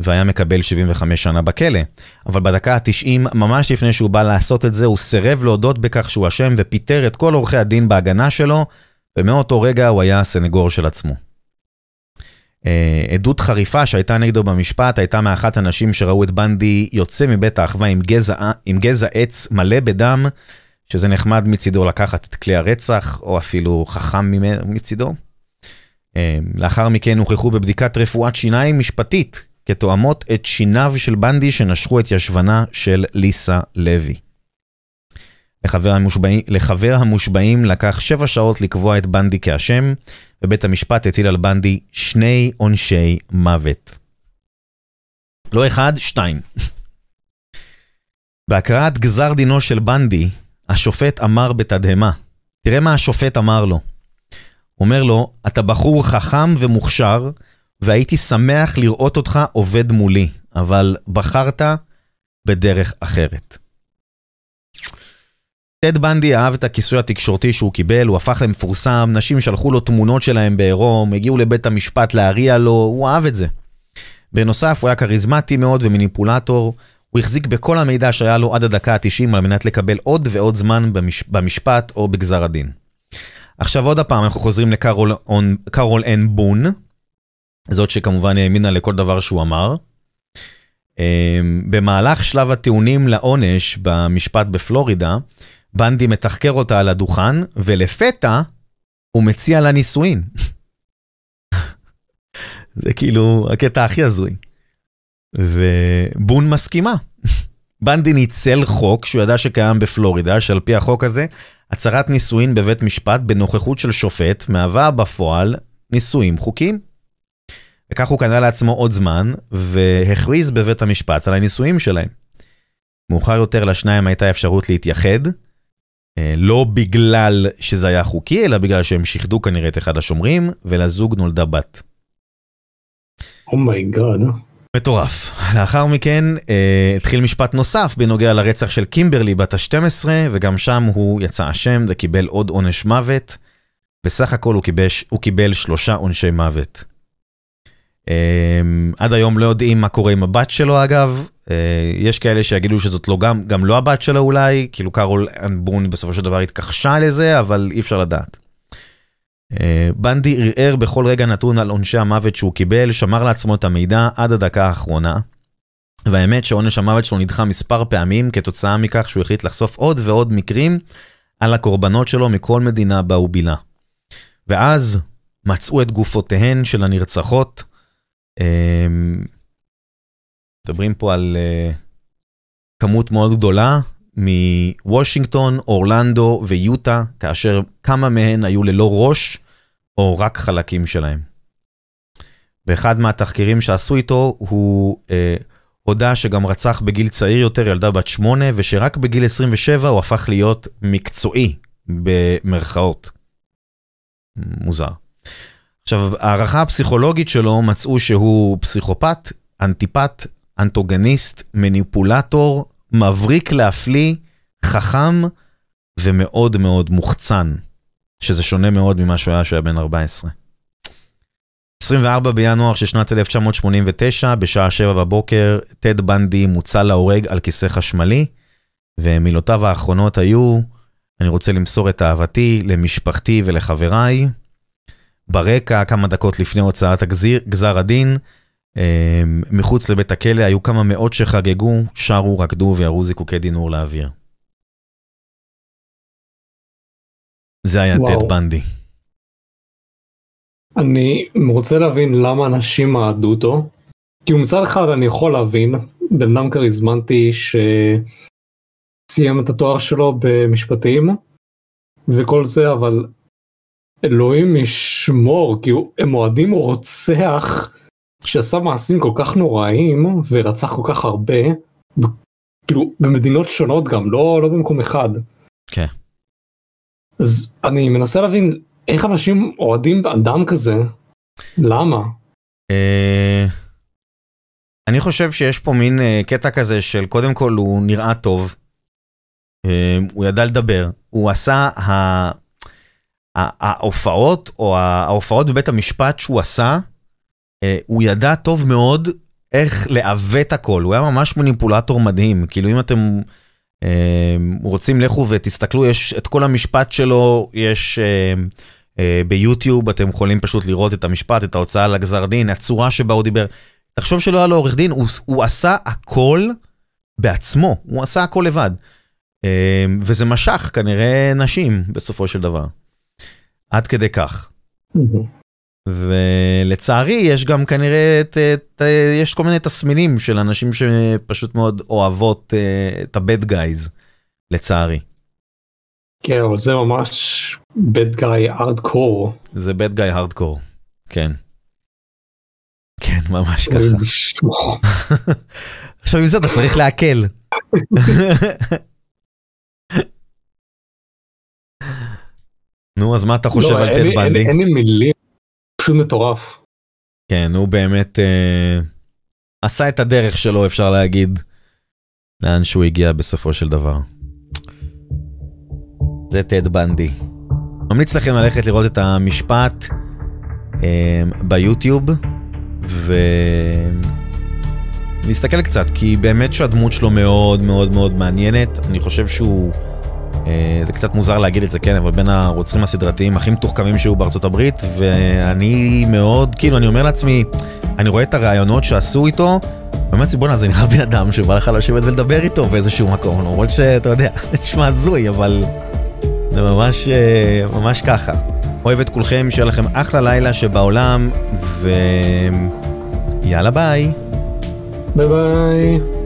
והיה מקבל 75 שנה בכלא. אבל בדקה ה-90, ממש לפני שהוא בא לעשות את זה, הוא סירב להודות בכך שהוא אשם ופיטר את כל עורכי הדין בהגנה שלו, ומאותו רגע הוא היה הסנגור של עצמו. אה, עדות חריפה שהייתה נגדו במשפט הייתה מאחת הנשים שראו את בנדי יוצא מבית האחווה עם גזע, עם גזע עץ מלא בדם, שזה נחמד מצידו לקחת את כלי הרצח, או אפילו חכם מצידו. לאחר מכן הוכחו בבדיקת רפואת שיניים משפטית כתואמות את שיניו של בנדי שנשכו את ישבנה של ליסה לוי. לחבר, המושבעים, לחבר המושבעים לקח שבע שעות לקבוע את בנדי כאשם, ובית המשפט הטיל על בנדי שני עונשי מוות. לא אחד, שתיים. [laughs] בהקראת גזר דינו של בנדי, השופט אמר בתדהמה, תראה מה השופט אמר לו. אומר לו, אתה בחור חכם ומוכשר, והייתי שמח לראות אותך עובד מולי, אבל בחרת בדרך אחרת. טד בנדי אהב את הכיסוי התקשורתי שהוא קיבל, הוא הפך למפורסם, נשים שלחו לו תמונות שלהם בעירום, הגיעו לבית המשפט להריע לו, הוא אהב את זה. בנוסף, הוא היה כריזמטי מאוד ומניפולטור, הוא החזיק בכל המידע שהיה לו עד הדקה ה-90 על מנת לקבל עוד ועוד זמן במש... במשפט או בגזר הדין. עכשיו עוד הפעם אנחנו חוזרים לקרול אן בון, זאת שכמובן האמינה לכל דבר שהוא אמר. במהלך שלב הטיעונים לעונש במשפט בפלורידה, בנדי מתחקר אותה על הדוכן, ולפתע הוא מציע לה נישואין. [laughs] זה כאילו הקטע הכי הזוי. ובון מסכימה. בנדי ניצל חוק שהוא ידע שקיים בפלורידה, שעל פי החוק הזה, הצהרת נישואין בבית משפט בנוכחות של שופט מהווה בפועל נישואים חוקיים. וכך הוא קנה לעצמו עוד זמן, והכריז בבית המשפט על הנישואים שלהם. מאוחר יותר לשניים הייתה אפשרות להתייחד, לא בגלל שזה היה חוקי, אלא בגלל שהם שיחדו כנראה את אחד השומרים, ולזוג נולדה בת. Oh my God. Oh מטורף. לאחר מכן אה, התחיל משפט נוסף בנוגע לרצח של קימברלי בת ה-12, וגם שם הוא יצא אשם וקיבל עוד עונש מוות. בסך הכל הוא, קיבש, הוא קיבל שלושה עונשי מוות. אה, עד היום לא יודעים מה קורה עם הבת שלו אגב, אה, יש כאלה שיגידו שזאת לא גם, גם לא הבת שלו אולי, כאילו קארול אנבון בסופו של דבר התכחשה לזה, אבל אי אפשר לדעת. בנדי ערער בכל רגע נתון על עונשי המוות שהוא קיבל, שמר לעצמו את המידע עד הדקה האחרונה. והאמת שעונש המוות שלו נדחה מספר פעמים כתוצאה מכך שהוא החליט לחשוף עוד ועוד מקרים על הקורבנות שלו מכל מדינה בה הוא בילה. ואז מצאו את גופותיהן של הנרצחות. מדברים פה על כמות מאוד גדולה מוושינגטון, אורלנדו ויוטה, כאשר כמה מהן היו ללא ראש, או רק חלקים שלהם. באחד מהתחקירים שעשו איתו, הוא אה, הודה שגם רצח בגיל צעיר יותר ילדה בת שמונה, ושרק בגיל 27 הוא הפך להיות מקצועי, במרכאות. מוזר. עכשיו, הערכה הפסיכולוגית שלו מצאו שהוא פסיכופת, אנטיפט, אנטוגניסט, מניפולטור, מבריק להפליא, חכם ומאוד מאוד מוחצן, שזה שונה מאוד ממה שהוא היה כשהוא היה בן 14. 24 בינואר של שנת 1989, בשעה 7 בבוקר, טד בנדי מוצא להורג על כיסא חשמלי, ומילותיו האחרונות היו, אני רוצה למסור את אהבתי למשפחתי ולחבריי. ברקע, כמה דקות לפני הוצאת הגזיר, גזר הדין, מחוץ לבית הכלא היו כמה מאות שחגגו, שרו, רקדו וירו זיקוקי דינור לאוויר. זה היה טד בנדי. אני רוצה להבין למה אנשים אהדו אותו. כי מצד אחד אני יכול להבין, בן אדם כריזמנטי שסיים את התואר שלו במשפטים וכל זה, אבל אלוהים ישמור, כי הם אוהדים רוצח שעשה מעשים כל כך נוראים ורצח כל כך הרבה, כאילו במדינות שונות גם, לא, לא במקום אחד. כן. אז אני מנסה להבין איך אנשים אוהדים אדם כזה, למה? אה, אני חושב שיש פה מין אה, קטע כזה של קודם כל הוא נראה טוב, אה, הוא ידע לדבר, הוא עשה ההופעות או ההופעות בבית המשפט שהוא עשה, הוא ידע טוב מאוד איך לעוות הכל, הוא היה ממש מניפולטור מדהים, כאילו אם אתם רוצים לכו ותסתכלו, יש את כל המשפט שלו, יש ביוטיוב, אתם יכולים פשוט לראות את המשפט, את ההוצאה לגזר דין, הצורה שבה הוא דיבר. תחשוב שלא היה לו עורך דין, הוא, הוא עשה הכל בעצמו, הוא עשה הכל לבד. וזה משך כנראה נשים בסופו של דבר. עד כדי כך. ולצערי יש גם כנראה את, את, יש כל מיני תסמינים של אנשים שפשוט מאוד אוהבות אה, את ה-bad guys, לצערי. כן, אבל זה ממש bad guy hardcore. זה bad guy hardcore, כן. כן, ממש ככה. [laughs] עכשיו עם זה אתה צריך להקל. [laughs] נו, אז מה אתה חושב לא, על טד בנדי? אין לי מילים, פשוט מטורף. כן, הוא באמת אה, עשה את הדרך שלו, אפשר להגיד, לאן שהוא הגיע בסופו של דבר. זה טד בנדי. ממליץ לכם ללכת לראות את המשפט אה, ביוטיוב, ולהסתכל קצת, כי באמת שהדמות שלו מאוד מאוד מאוד מעניינת. אני חושב שהוא... אה, זה קצת מוזר להגיד את זה, כן, אבל בין הרוצחים הסדרתיים הכי מתוחכמים שהיו בארצות הברית, ואני מאוד, כאילו, אני אומר לעצמי, אני רואה את הראיונות שעשו איתו, באמת בואנה זה נראה בן אדם שבא לך לשבת ולדבר איתו באיזשהו מקום, למרות שאתה יודע, [laughs] נשמע הזוי, אבל זה ממש, אה, ממש ככה. אוהב את כולכם, שיהיה לכם אחלה לילה שבעולם, ויאללה ביי. ביי ביי.